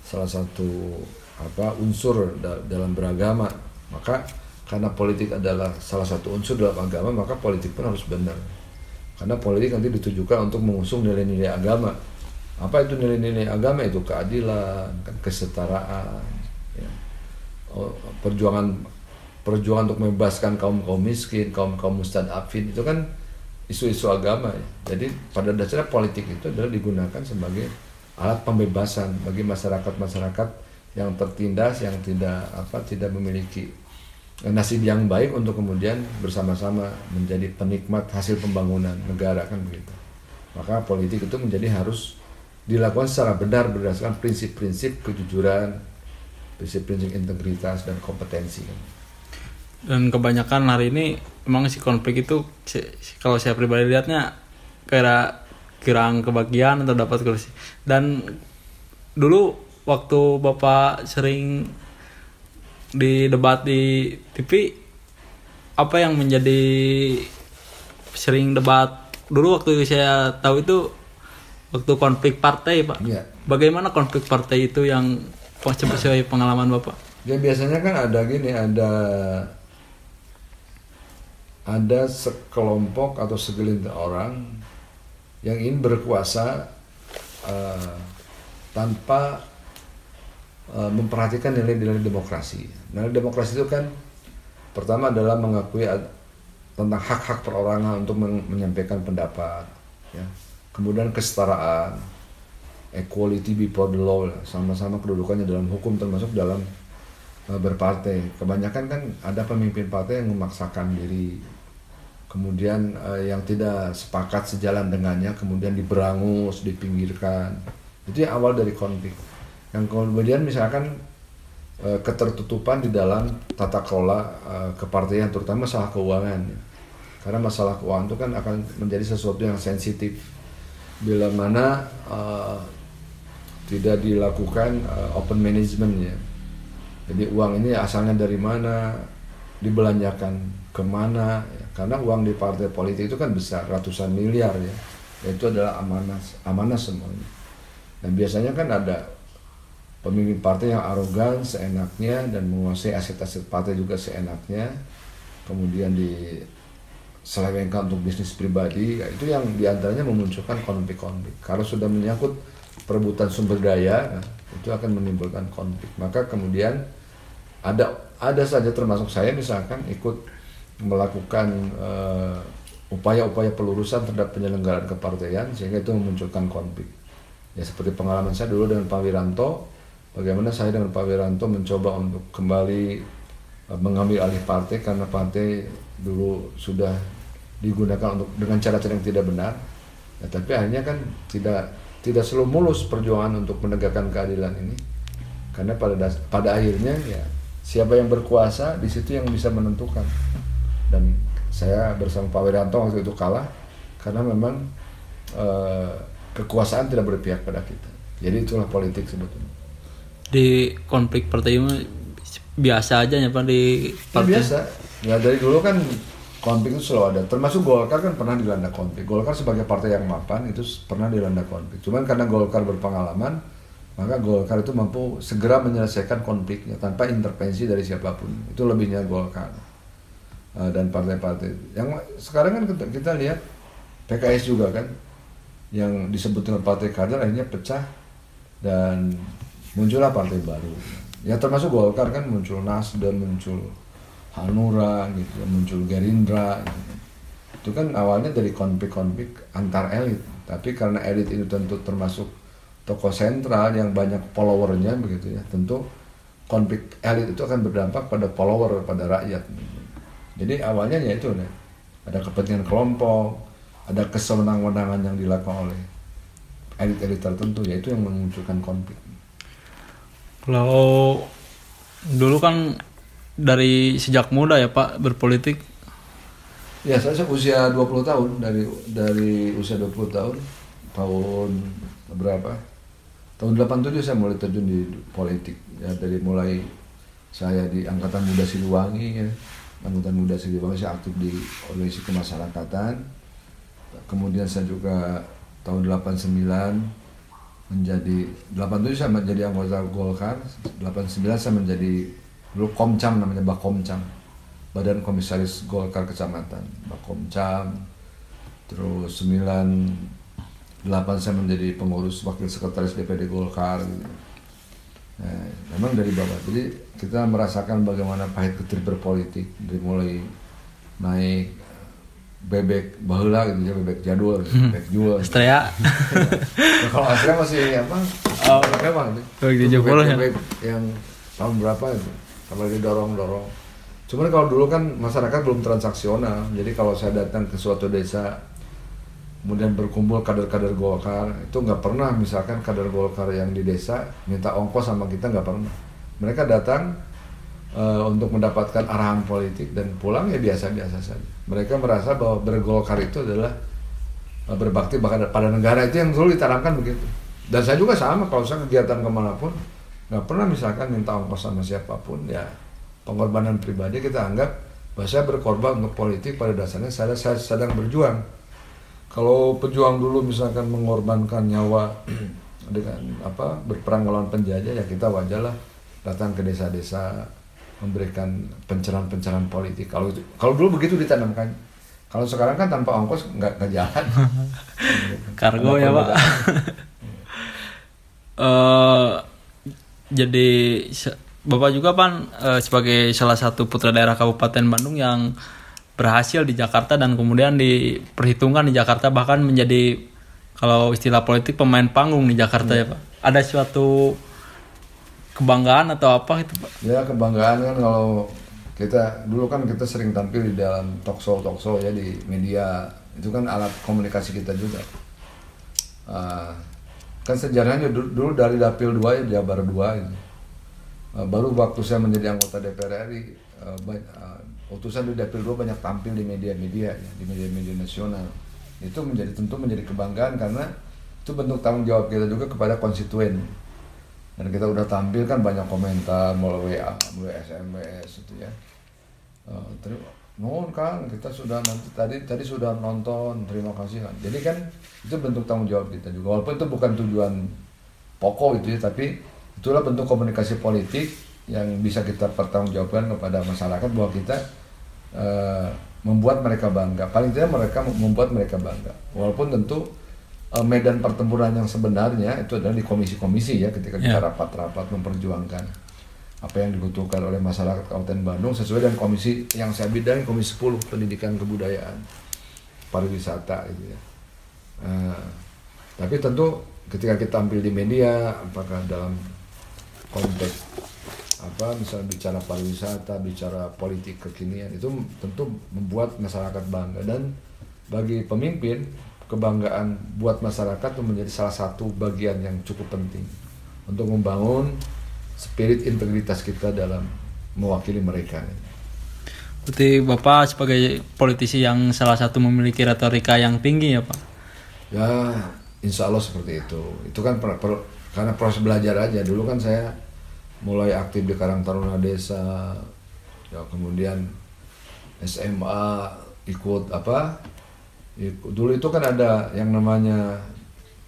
salah satu apa unsur dalam beragama. Maka karena politik adalah salah satu unsur dalam agama maka politik pun harus benar. Karena politik nanti ditujukan untuk mengusung nilai-nilai agama apa itu nilai-nilai agama itu keadilan kan kesetaraan ya. Oh, perjuangan perjuangan untuk membebaskan kaum kaum miskin kaum kaum mustadafin itu kan isu-isu agama ya. jadi pada dasarnya politik itu adalah digunakan sebagai alat pembebasan bagi masyarakat-masyarakat yang tertindas yang tidak apa tidak memiliki nasib yang baik untuk kemudian bersama-sama menjadi penikmat hasil pembangunan negara kan begitu. Maka politik itu menjadi harus dilakukan secara benar berdasarkan prinsip-prinsip kejujuran, prinsip-prinsip integritas dan kompetensi. Dan kebanyakan hari ini emang si konflik itu kalau saya pribadi lihatnya kira kirang kebagian atau dapat kursi. Dan dulu waktu Bapak sering di debat di TV apa yang menjadi sering debat dulu waktu saya tahu itu waktu konflik partai pak ya. bagaimana konflik partai itu yang sesuai pengalaman bapak ya biasanya kan ada gini ada ada sekelompok atau segelintir orang yang ingin berkuasa uh, tanpa Eh, memperhatikan nilai-nilai demokrasi. Nilai demokrasi itu kan pertama adalah mengakui tentang hak-hak perorangan untuk menyampaikan pendapat, ya. Kemudian kesetaraan, equality before the law, sama-sama kedudukannya dalam hukum termasuk dalam eh, berpartai. Kebanyakan kan ada pemimpin partai yang memaksakan diri, kemudian eh, yang tidak sepakat sejalan dengannya, kemudian diberangus, dipinggirkan. Itu yang awal dari konflik. Yang kemudian misalkan eh, ketertutupan di dalam tata kelola eh, kepartaian, terutama masalah keuangan. Karena masalah keuangan itu kan akan menjadi sesuatu yang sensitif. Bila mana eh, tidak dilakukan uh, open management ya. Jadi uang ini asalnya dari mana, dibelanjakan ke mana, ya. karena uang di partai politik itu kan besar, ratusan miliar ya. Itu adalah amanah, amanah semuanya. Dan biasanya kan ada pemimpin partai yang arogan, seenaknya, dan menguasai aset-aset partai juga seenaknya, kemudian diselewengkan untuk bisnis pribadi, itu yang di antaranya memunculkan konflik-konflik. Kalau sudah menyangkut perebutan sumber daya nah, itu akan menimbulkan konflik maka kemudian ada ada saja termasuk saya misalkan ikut melakukan upaya upaya-upaya pelurusan terhadap penyelenggaraan kepartaian sehingga itu memunculkan konflik ya seperti pengalaman saya dulu dengan Pak Wiranto bagaimana saya dengan Pak Wiranto mencoba untuk kembali uh, mengambil alih partai karena partai dulu sudah digunakan untuk dengan cara-cara yang tidak benar. Ya, tapi akhirnya kan tidak tidak selalu mulus perjuangan untuk menegakkan keadilan ini. Karena pada das pada akhirnya ya siapa yang berkuasa di situ yang bisa menentukan. Dan saya bersama Pak Wiranto waktu itu kalah karena memang eh, kekuasaan tidak berpihak pada kita. Jadi itulah politik sebetulnya. Di konflik partai biasa aja ya pak di ya, biasa ya dari dulu kan konflik itu selalu ada. Termasuk Golkar kan pernah dilanda konflik. Golkar sebagai partai yang mapan itu pernah dilanda konflik. Cuman karena Golkar berpengalaman, maka Golkar itu mampu segera menyelesaikan konfliknya tanpa intervensi dari siapa pun. Itu lebihnya Golkar uh, dan partai-partai. Yang sekarang kan kita, kita lihat PKS juga kan, yang disebut dengan partai kader akhirnya pecah dan muncullah partai baru. Ya termasuk Golkar kan muncul Nasdem, muncul Hanura gitu muncul Gerindra gitu. itu kan awalnya dari konflik-konflik antar elit. Tapi karena elit itu tentu termasuk tokoh sentral yang banyak followernya begitu ya tentu konflik elit itu akan berdampak pada follower pada rakyat. Jadi awalnya ya itu nih ada kepentingan kelompok ada kesewenang-wenangan yang dilakukan oleh elit-elit tertentu yaitu yang memunculkan konflik. Kalau dulu kan dari sejak muda ya Pak berpolitik? Ya saya usia 20 tahun dari dari usia 20 tahun tahun berapa? Tahun 87 saya mulai terjun di politik ya dari mulai saya di angkatan muda Siliwangi ya. Angkatan muda Siliwangi saya aktif di organisasi kemasyarakatan. Kemudian saya juga tahun 89 menjadi 87 saya menjadi anggota Golkar, 89 saya menjadi dulu Komcam namanya Bakomcam Badan Komisaris Golkar Kecamatan Bakomcam terus 98 saya menjadi pengurus wakil sekretaris DPD Golkar gitu. nah, memang dari bawah. Jadi kita merasakan bagaimana pahit ketir berpolitik dari mulai naik bebek bahula gitu ya bebek jadul hmm. bebek jual. Astrea nah, kalau Astrea masih apa? Oh. Memang bebek, bebek yang tahun berapa itu kalau didorong-dorong. Cuman kalau dulu kan masyarakat belum transaksional, jadi kalau saya datang ke suatu desa, kemudian berkumpul kader-kader Golkar, itu nggak pernah misalkan kader Golkar yang di desa minta ongkos sama kita nggak pernah. Mereka datang uh, untuk mendapatkan arahan politik dan pulang ya biasa-biasa saja. Mereka merasa bahwa bergolkar itu adalah uh, berbakti pada negara itu yang dulu ditanamkan begitu. Dan saya juga sama kalau saya kegiatan ke mana pun, nggak pernah misalkan minta ongkos sama siapa pun. Ya. Pengorbanan pribadi kita anggap bahwa saya berkorban untuk politik pada dasarnya saya, saya sedang berjuang. Kalau pejuang dulu misalkan mengorbankan nyawa dengan apa berperang melawan penjajah ya kita wajarlah datang ke desa-desa memberikan pencerahan-pencerahan politik. Kalau itu kalau dulu begitu ditanamkan. Kalau sekarang kan tanpa ongkos nggak nggak jalan. Kargo ya pak. uh, jadi Bapak juga pan e, sebagai salah satu putra daerah Kabupaten Bandung yang berhasil di Jakarta dan kemudian diperhitungkan di Jakarta bahkan menjadi kalau istilah politik pemain panggung di Jakarta ya, ya Pak. Ada suatu kebanggaan atau apa itu pak Ya kebanggaan kan kalau kita dulu kan kita sering tampil di dalam talk show talk show ya di media itu kan alat komunikasi kita juga. Ah, kan sejarahnya dulu, dari dapil 2 ya Jabar 2 itu. Ah, baru waktu saya menjadi anggota DPR RI ah, ba- ah, utusan di dapil 2 banyak tampil di media-media ya, di media-media nasional. Itu menjadi tentu menjadi kebanggaan karena itu bentuk tanggung jawab kita juga kepada konstituen dan kita udah tampil kan banyak komentar melalui WA, melalui SMS itu ya. Eh, terima, nuhun Kang, kita sudah nanti tadi tadi sudah nonton, terima kasih kan. Jadi kan itu bentuk tanggung jawab kita juga. Walaupun itu bukan tujuan pokok itu ya, tapi itulah bentuk komunikasi politik yang bisa kita pertanggungjawabkan kepada masyarakat bahwa kita eh, membuat mereka bangga. Paling tidak mereka membuat mereka bangga. Walaupun tentu eh, medan pertempuran yang sebenarnya itu adalah di komisi-komisi ya ketika kita Ya. rapat-rapat memperjuangkan apa yang dibutuhkan oleh masyarakat Kabupaten Bandung sesuai dengan komisi yang saya bidangi komisi 10 pendidikan kebudayaan pariwisata gitu ya. Eh, tapi tentu ketika kita tampil di media apakah dalam konteks apa misalnya bicara pariwisata, bicara politik kekinian itu tentu membuat masyarakat bangga dan bagi pemimpin kebanggaan buat masyarakat itu menjadi salah satu bagian yang cukup penting untuk membangun spirit integritas kita dalam mewakili mereka. Berarti Bapak sebagai politisi yang salah satu memiliki retorika yang tinggi ya Pak? Ya, insya Allah seperti itu. Itu kan per- per- karena proses belajar aja. Dulu kan saya mulai aktif di Karang Taruna Desa, ya kemudian SMA ikut apa? Ikut, dulu itu kan ada yang namanya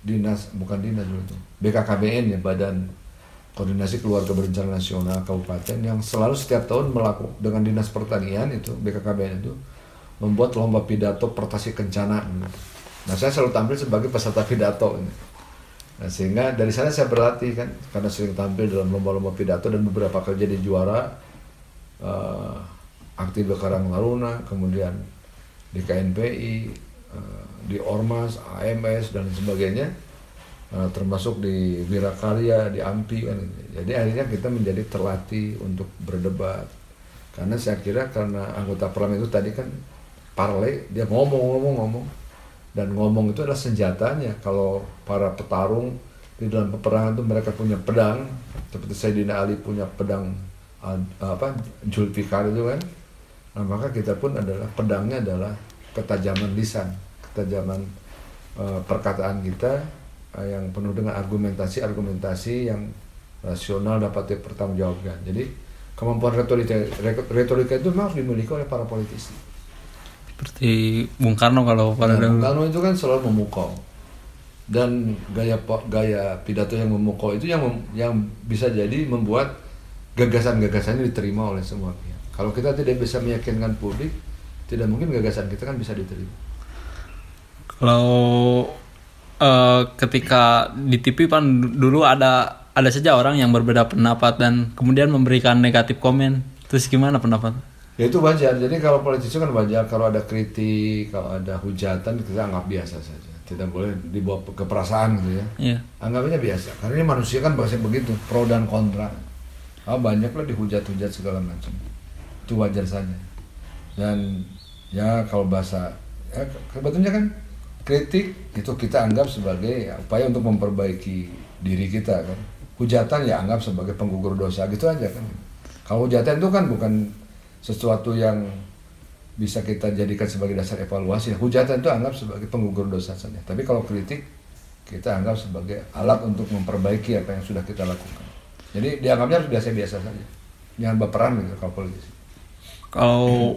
dinas, bukan dinas dulu itu, BKKBN ya Badan Koordinasi Keluarga Berencana Nasional Kabupaten yang selalu setiap tahun melakukan dengan dinas pertanian itu BKKBN itu membuat lomba pidato pertasi kencana. Nah saya selalu tampil sebagai peserta pidato ini. Nah, sehingga dari sana saya berlatih kan karena sering tampil dalam lomba-lomba pidato dan beberapa kali jadi juara eh, aktif di Karang Taruna, kemudian di KNPI, eh, di Ormas, AMS dan sebagainya, eh, termasuk di Wirakarya, di AMPI kan. Jadi akhirnya kita menjadi terlatih untuk berdebat. Karena saya kira karena anggota parlemen itu tadi kan parle, dia ngomong-ngomong-ngomong dan ngomong itu adalah senjatanya kalau para petarung di dalam peperangan itu mereka punya pedang seperti Sayyidina Ali punya pedang uh, apa Julfikar itu kan nah maka kita pun adalah pedangnya adalah ketajaman lisan ketajaman uh, perkataan kita yang penuh dengan argumentasi-argumentasi yang rasional dapat dipertanggungjawabkan jadi kemampuan retorika retorika itu memang harus dimiliki oleh para politisi Seperti Bung Karno kalau pada Nah, Bung. Karno itu kan selalu memukau dan gaya gaya pidato yang memukau itu yang yang bisa jadi membuat gagasan-gagasannya diterima oleh semua pihak. Kalau kita tidak bisa meyakinkan publik, tidak mungkin gagasan kita kan bisa diterima. Kalau eh, ketika di TV kan dulu ada ada saja orang yang berbeda pendapat dan kemudian memberikan negatif komen. Terus gimana pendapat? Ya itu wajar. Jadi kalau politisi kan wajar kalau ada kritik, kalau ada hujatan kita anggap biasa saja. Tidak boleh dibawa ke perasaan gitu ya. Iya. Anggapnya biasa. Karena ini manusia kan bahasa begitu, pro dan kontra. Ah, banyak lah dihujat-hujat segala macam. Itu wajar saja. Dan ya kalau bahasa ya sebetulnya kan kritik itu kita anggap sebagai ya, upaya untuk memperbaiki diri kita kan. Hujatan ya anggap sebagai penggugur dosa gitu aja kan. Kalau hujatan itu kan bukan sesuatu yang bisa kita jadikan sebagai dasar evaluasi. Hujatan itu anggap sebagai penggugur dosa saja. Tapi kalau kritik kita anggap sebagai alat untuk memperbaiki apa yang sudah kita lakukan. Jadi dianggapnya harus biasa-biasa saja. Jangan berperan gitu kalau politisi. Kalau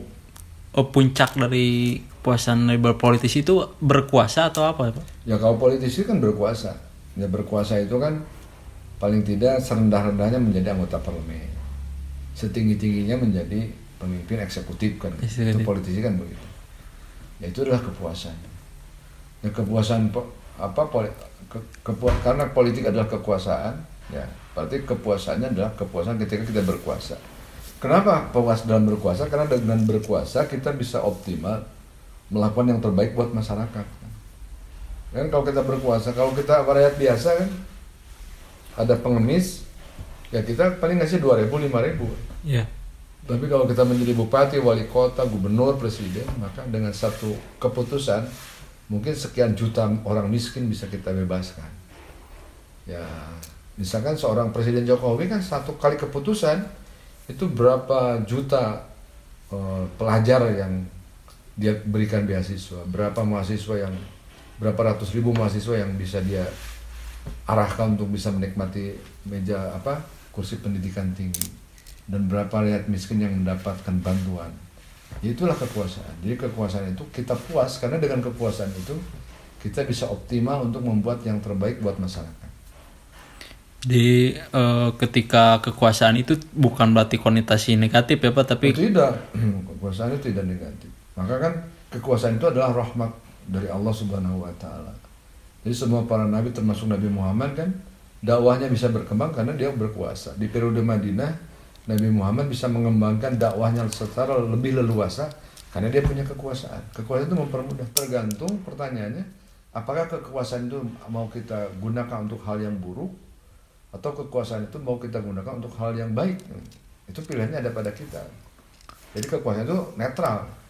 eh, puncak dari kepuasan dari berpolitisi itu berkuasa atau apa Pak? Ya kalau politisi kan berkuasa. Ya berkuasa itu kan paling tidak serendah-rendahnya menjadi anggota parlemen. Setinggi-tingginya menjadi pemimpin eksekutif kan. Itu politisi kan begitu. Ya itu adalah kepuasan. Ya kepuasan apa poli, ke, kepua- karena politik adalah kekuasaan, ya berarti kepuasannya adalah kepuasan ketika kita berkuasa. Kenapa puas dalam berkuasa? Karena dengan berkuasa kita bisa optimal melakukan yang terbaik buat masyarakat. Kan kalau kita berkuasa, kalau kita rakyat biasa kan ada pengemis ya kita paling ngasih dua ribu lima ribu Iya. tapi kalau kita menjadi bupati wali kota gubernur presiden maka dengan satu keputusan mungkin sekian juta orang miskin bisa kita bebaskan ya misalkan seorang presiden jokowi kan satu kali keputusan itu berapa juta eh, pelajar yang dia berikan beasiswa. Berapa mahasiswa yang berapa ratus ribu mahasiswa yang bisa dia arahkan untuk bisa menikmati meja apa kursi pendidikan tinggi. Dan berapa rakyat miskin yang mendapatkan bantuan. Itulah kekuasaan. Jadi kekuasaan itu kita puas karena dengan kepuasan itu kita bisa optimal untuk membuat yang terbaik buat masyarakat. Di eh, ketika kekuasaan itu bukan berarti konotasi negatif ya Pak, tapi Oh, tidak. Kekuasaan itu tidak negatif maka kan kekuasaan itu adalah rahmat dari Allah Subhanahu wa taala. Jadi semua para nabi termasuk Nabi Muhammad kan dakwahnya bisa berkembang karena dia berkuasa. Di periode Madinah Nabi Muhammad bisa mengembangkan dakwahnya secara lebih leluasa karena dia punya kekuasaan. Kekuasaan itu mempermudah. Tergantung pertanyaannya apakah kekuasaan itu mau kita gunakan untuk hal yang buruk atau kekuasaan itu mau kita gunakan untuk hal yang baik? Itu pilihannya ada pada kita. Jadi kekuasaan itu netral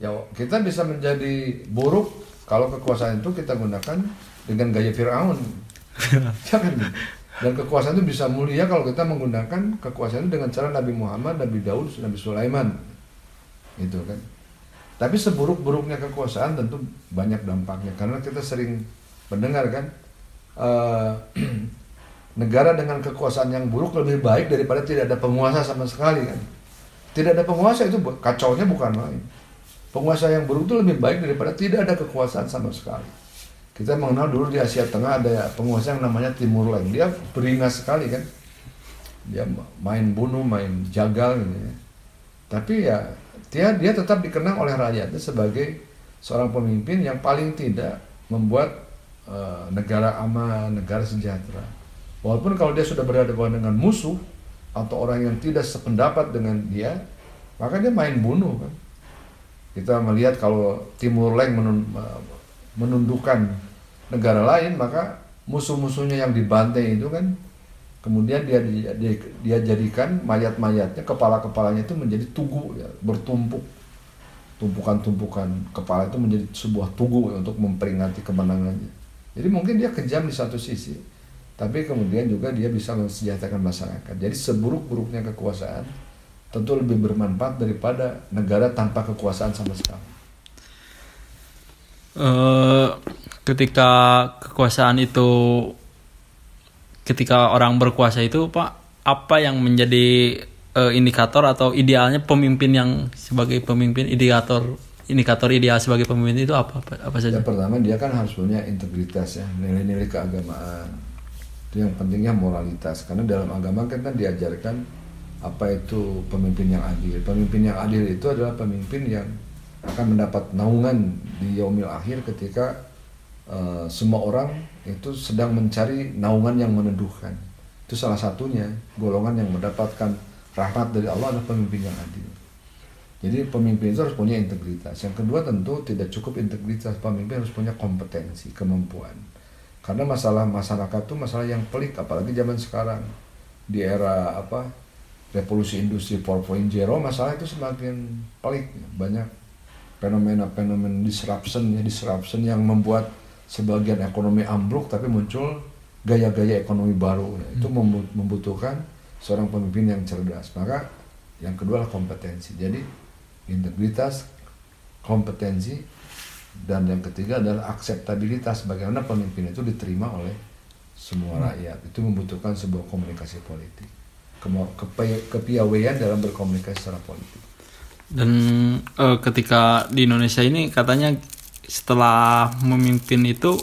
ya kita bisa menjadi buruk kalau kekuasaan itu kita gunakan dengan gaya Firaun. Jangan dan kekuasaan itu bisa mulia kalau kita menggunakan kekuasaan itu dengan cara Nabi Muhammad, Nabi Daud, Nabi Sulaiman. Itu kan? Tapi seburuk-buruknya kekuasaan tentu banyak dampaknya. Karena kita sering mendengar kan eh, negara dengan kekuasaan yang buruk lebih baik daripada tidak ada penguasa sama sekali kan. Tidak ada penguasa itu kacaunya bukan main penguasa yang buruk itu lebih baik daripada tidak ada kekuasaan sama sekali. Kita mengenal dulu di Asia Tengah ada penguasa yang namanya Timur Leng dia beringas sekali kan? Dia main bunuh main jagal gitu ya. tapi ya dia dia tetap dikenang oleh rakyatnya sebagai seorang pemimpin yang paling tidak membuat eh, negara aman negara sejahtera. Walaupun kalau dia sudah berhadapan dengan musuh atau orang yang tidak sependapat dengan dia maka dia main bunuh kan kita melihat kalau Timur Leng menun- menundukkan negara lain maka musuh-musuhnya yang dibantai itu kan kemudian dia dia, dia- jadikan mayat-mayatnya kepala-kepalanya itu menjadi tugu ya, bertumpuk. Tumpukan-tumpukan kepala itu menjadi sebuah tugu untuk memperingati kemenangannya. Jadi mungkin dia kejam di satu sisi tapi kemudian juga dia bisa mensejahterakan masyarakat. Jadi seburuk-buruknya kekuasaan tentu lebih bermanfaat daripada negara tanpa kekuasaan sama sekali eh, ketika kekuasaan itu ketika orang berkuasa itu Pak apa yang menjadi eh, indikator atau idealnya pemimpin yang sebagai pemimpin indikator indikator ideal sebagai pemimpin itu apa apa, apa saja? Yang pertama dia kan harus punya integritas ya, nilai-nilai keagamaan. Itu yang pentingnya moralitas. Karena dalam agama kan kan diajarkan apa itu pemimpin yang adil. Pemimpin yang adil itu adalah pemimpin yang akan mendapat naungan di yaumil akhir ketika eh, semua orang itu sedang mencari naungan yang meneduhkan. Itu salah satunya golongan yang mendapatkan rahmat dari Allah adalah pemimpin yang adil. Jadi pemimpin itu harus punya integritas. Yang kedua tentu tidak cukup integritas, pemimpin harus punya kompetensi, kemampuan. Karena masalah masyarakat itu masalah yang pelik, apalagi zaman sekarang di era apa revolusi industri 4.0 masalah itu semakin pelik, banyak fenomena-fenomena disruption ya disruption yang membuat sebagian ekonomi ambruk tapi muncul gaya-gaya ekonomi baru. Ya, Itu membu- membutuhkan seorang pemimpin yang cerdas. Maka yang kedua adalah kompetensi. Jadi integritas, kompetensi, dan yang ketiga adalah akseptabilitas. Bagaimana pemimpin itu diterima oleh semua rakyat. Itu membutuhkan sebuah komunikasi politik, kepiawaian dalam berkomunikasi secara politik. Dan eh, ketika di Indonesia ini katanya setelah memimpin itu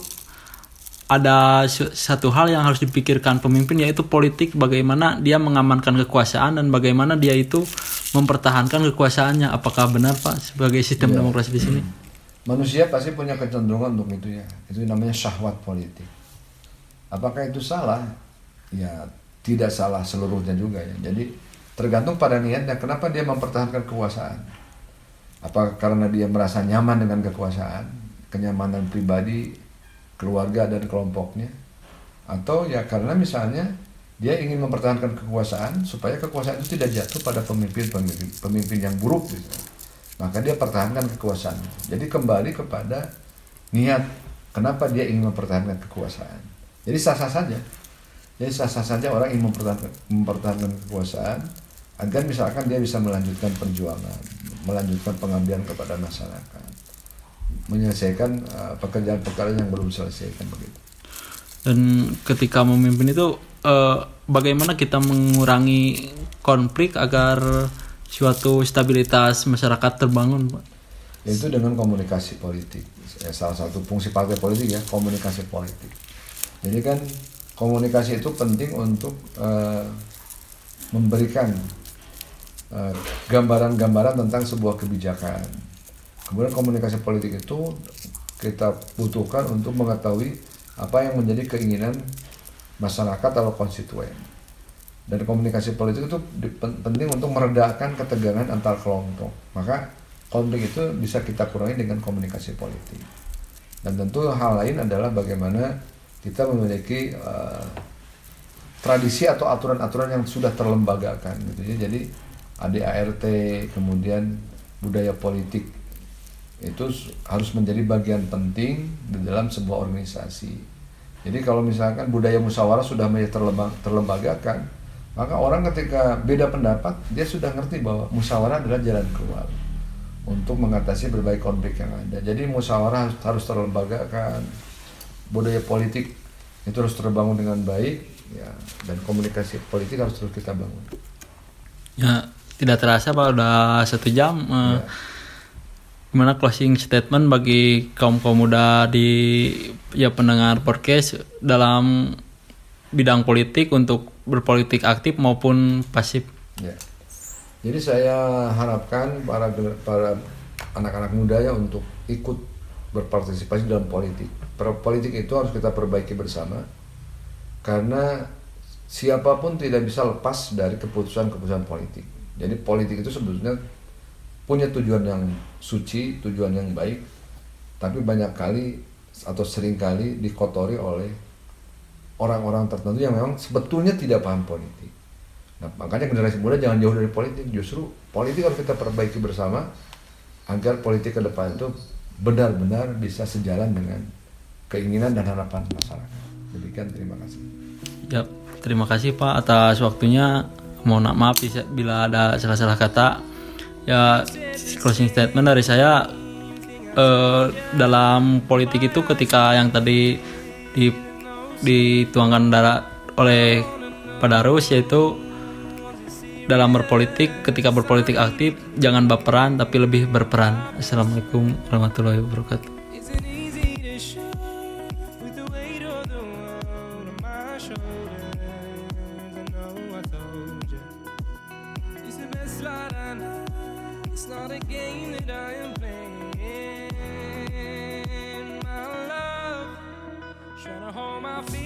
ada satu hal yang harus dipikirkan pemimpin yaitu politik bagaimana dia mengamankan kekuasaan dan bagaimana dia itu mempertahankan kekuasaannya. Apakah benar Pak sebagai sistem Iya. demokrasi di sini? Manusia pasti punya kecenderungan untuk itu ya. Itu namanya syahwat politik. Apakah itu salah? Ya tidak salah seluruhnya juga ya. Jadi tergantung pada niatnya. Kenapa dia mempertahankan kekuasaan? Apa karena dia merasa nyaman dengan kekuasaan, kenyamanan pribadi, keluarga dan kelompoknya? Atau ya karena misalnya dia ingin mempertahankan kekuasaan supaya kekuasaan itu tidak jatuh pada pemimpin-pemimpin pemimpin yang buruk gitu. Maka dia pertahankan kekuasaan. Jadi kembali kepada niat kenapa dia ingin mempertahankan kekuasaan. Jadi sah-sah saja. Jadi sah-sah saja orang ingin mempertahankan, mempertahankan kekuasaan agar misalkan dia bisa melanjutkan perjuangan, melanjutkan pengabdian kepada masyarakat, menyelesaikan uh, pekerjaan-pekerjaan yang belum selesai kan begitu. Dan ketika memimpin itu uh, bagaimana kita mengurangi konflik agar suatu stabilitas masyarakat terbangun, Pak? Yaitu dengan komunikasi politik. Ya, salah satu fungsi partai politik ya komunikasi politik. Jadi kan komunikasi itu penting untuk uh, memberikan eh, gambaran-gambaran uh, tentang sebuah kebijakan. Kemudian komunikasi politik itu kita butuhkan untuk mengetahui apa yang menjadi keinginan masyarakat atau konstituen. Dan komunikasi politik itu penting untuk meredakan ketegangan antar kelompok. Maka konflik itu bisa kita kurangi dengan komunikasi politik. Dan tentu hal lain adalah bagaimana kita memiliki uh, tradisi atau aturan-aturan yang sudah terlembagakan gitu ya. Jadi ADART, kemudian budaya politik itu harus menjadi bagian penting di dalam sebuah organisasi. Jadi kalau misalkan budaya musyawarah sudah menjadi terlembagakan, maka orang ketika beda pendapat dia sudah ngerti bahwa musyawarah adalah jalan keluar untuk mengatasi berbagai konflik yang ada. Jadi musyawarah harus terlembagakan, budaya politik itu harus terbangun dengan baik, ya, dan komunikasi politik harus terus kita bangun. Ya, tidak terasa pak udah satu jam. Uh, ya gimana closing statement bagi kaum kaum muda di ya pendengar podcast dalam bidang politik untuk berpolitik aktif maupun pasif. Ya. Jadi saya harapkan para para anak-anak muda ya untuk ikut berpartisipasi dalam politik. Politik itu harus kita perbaiki bersama karena siapa pun tidak bisa lepas dari keputusan-keputusan politik. Jadi politik itu sebetulnya punya tujuan yang suci, tujuan yang baik, tapi banyak kali atau sering kali dikotori oleh orang-orang tertentu yang memang sebetulnya tidak paham politik. Nah, makanya generasi muda jangan jauh dari politik, justru politik harus kita perbaiki bersama agar politik ke depan itu benar-benar bisa sejalan dengan keinginan dan harapan masyarakat. Demikian terima kasih. Ya, terima kasih Pak atas waktunya. Mohon maaf bila ada salah-salah kata ya closing statement dari saya uh, dalam politik itu ketika yang tadi di dituangkan darah oleh Padarus yaitu dalam berpolitik ketika berpolitik aktif jangan baperan tapi lebih berperan assalamualaikum warahmatullahi wabarakatuh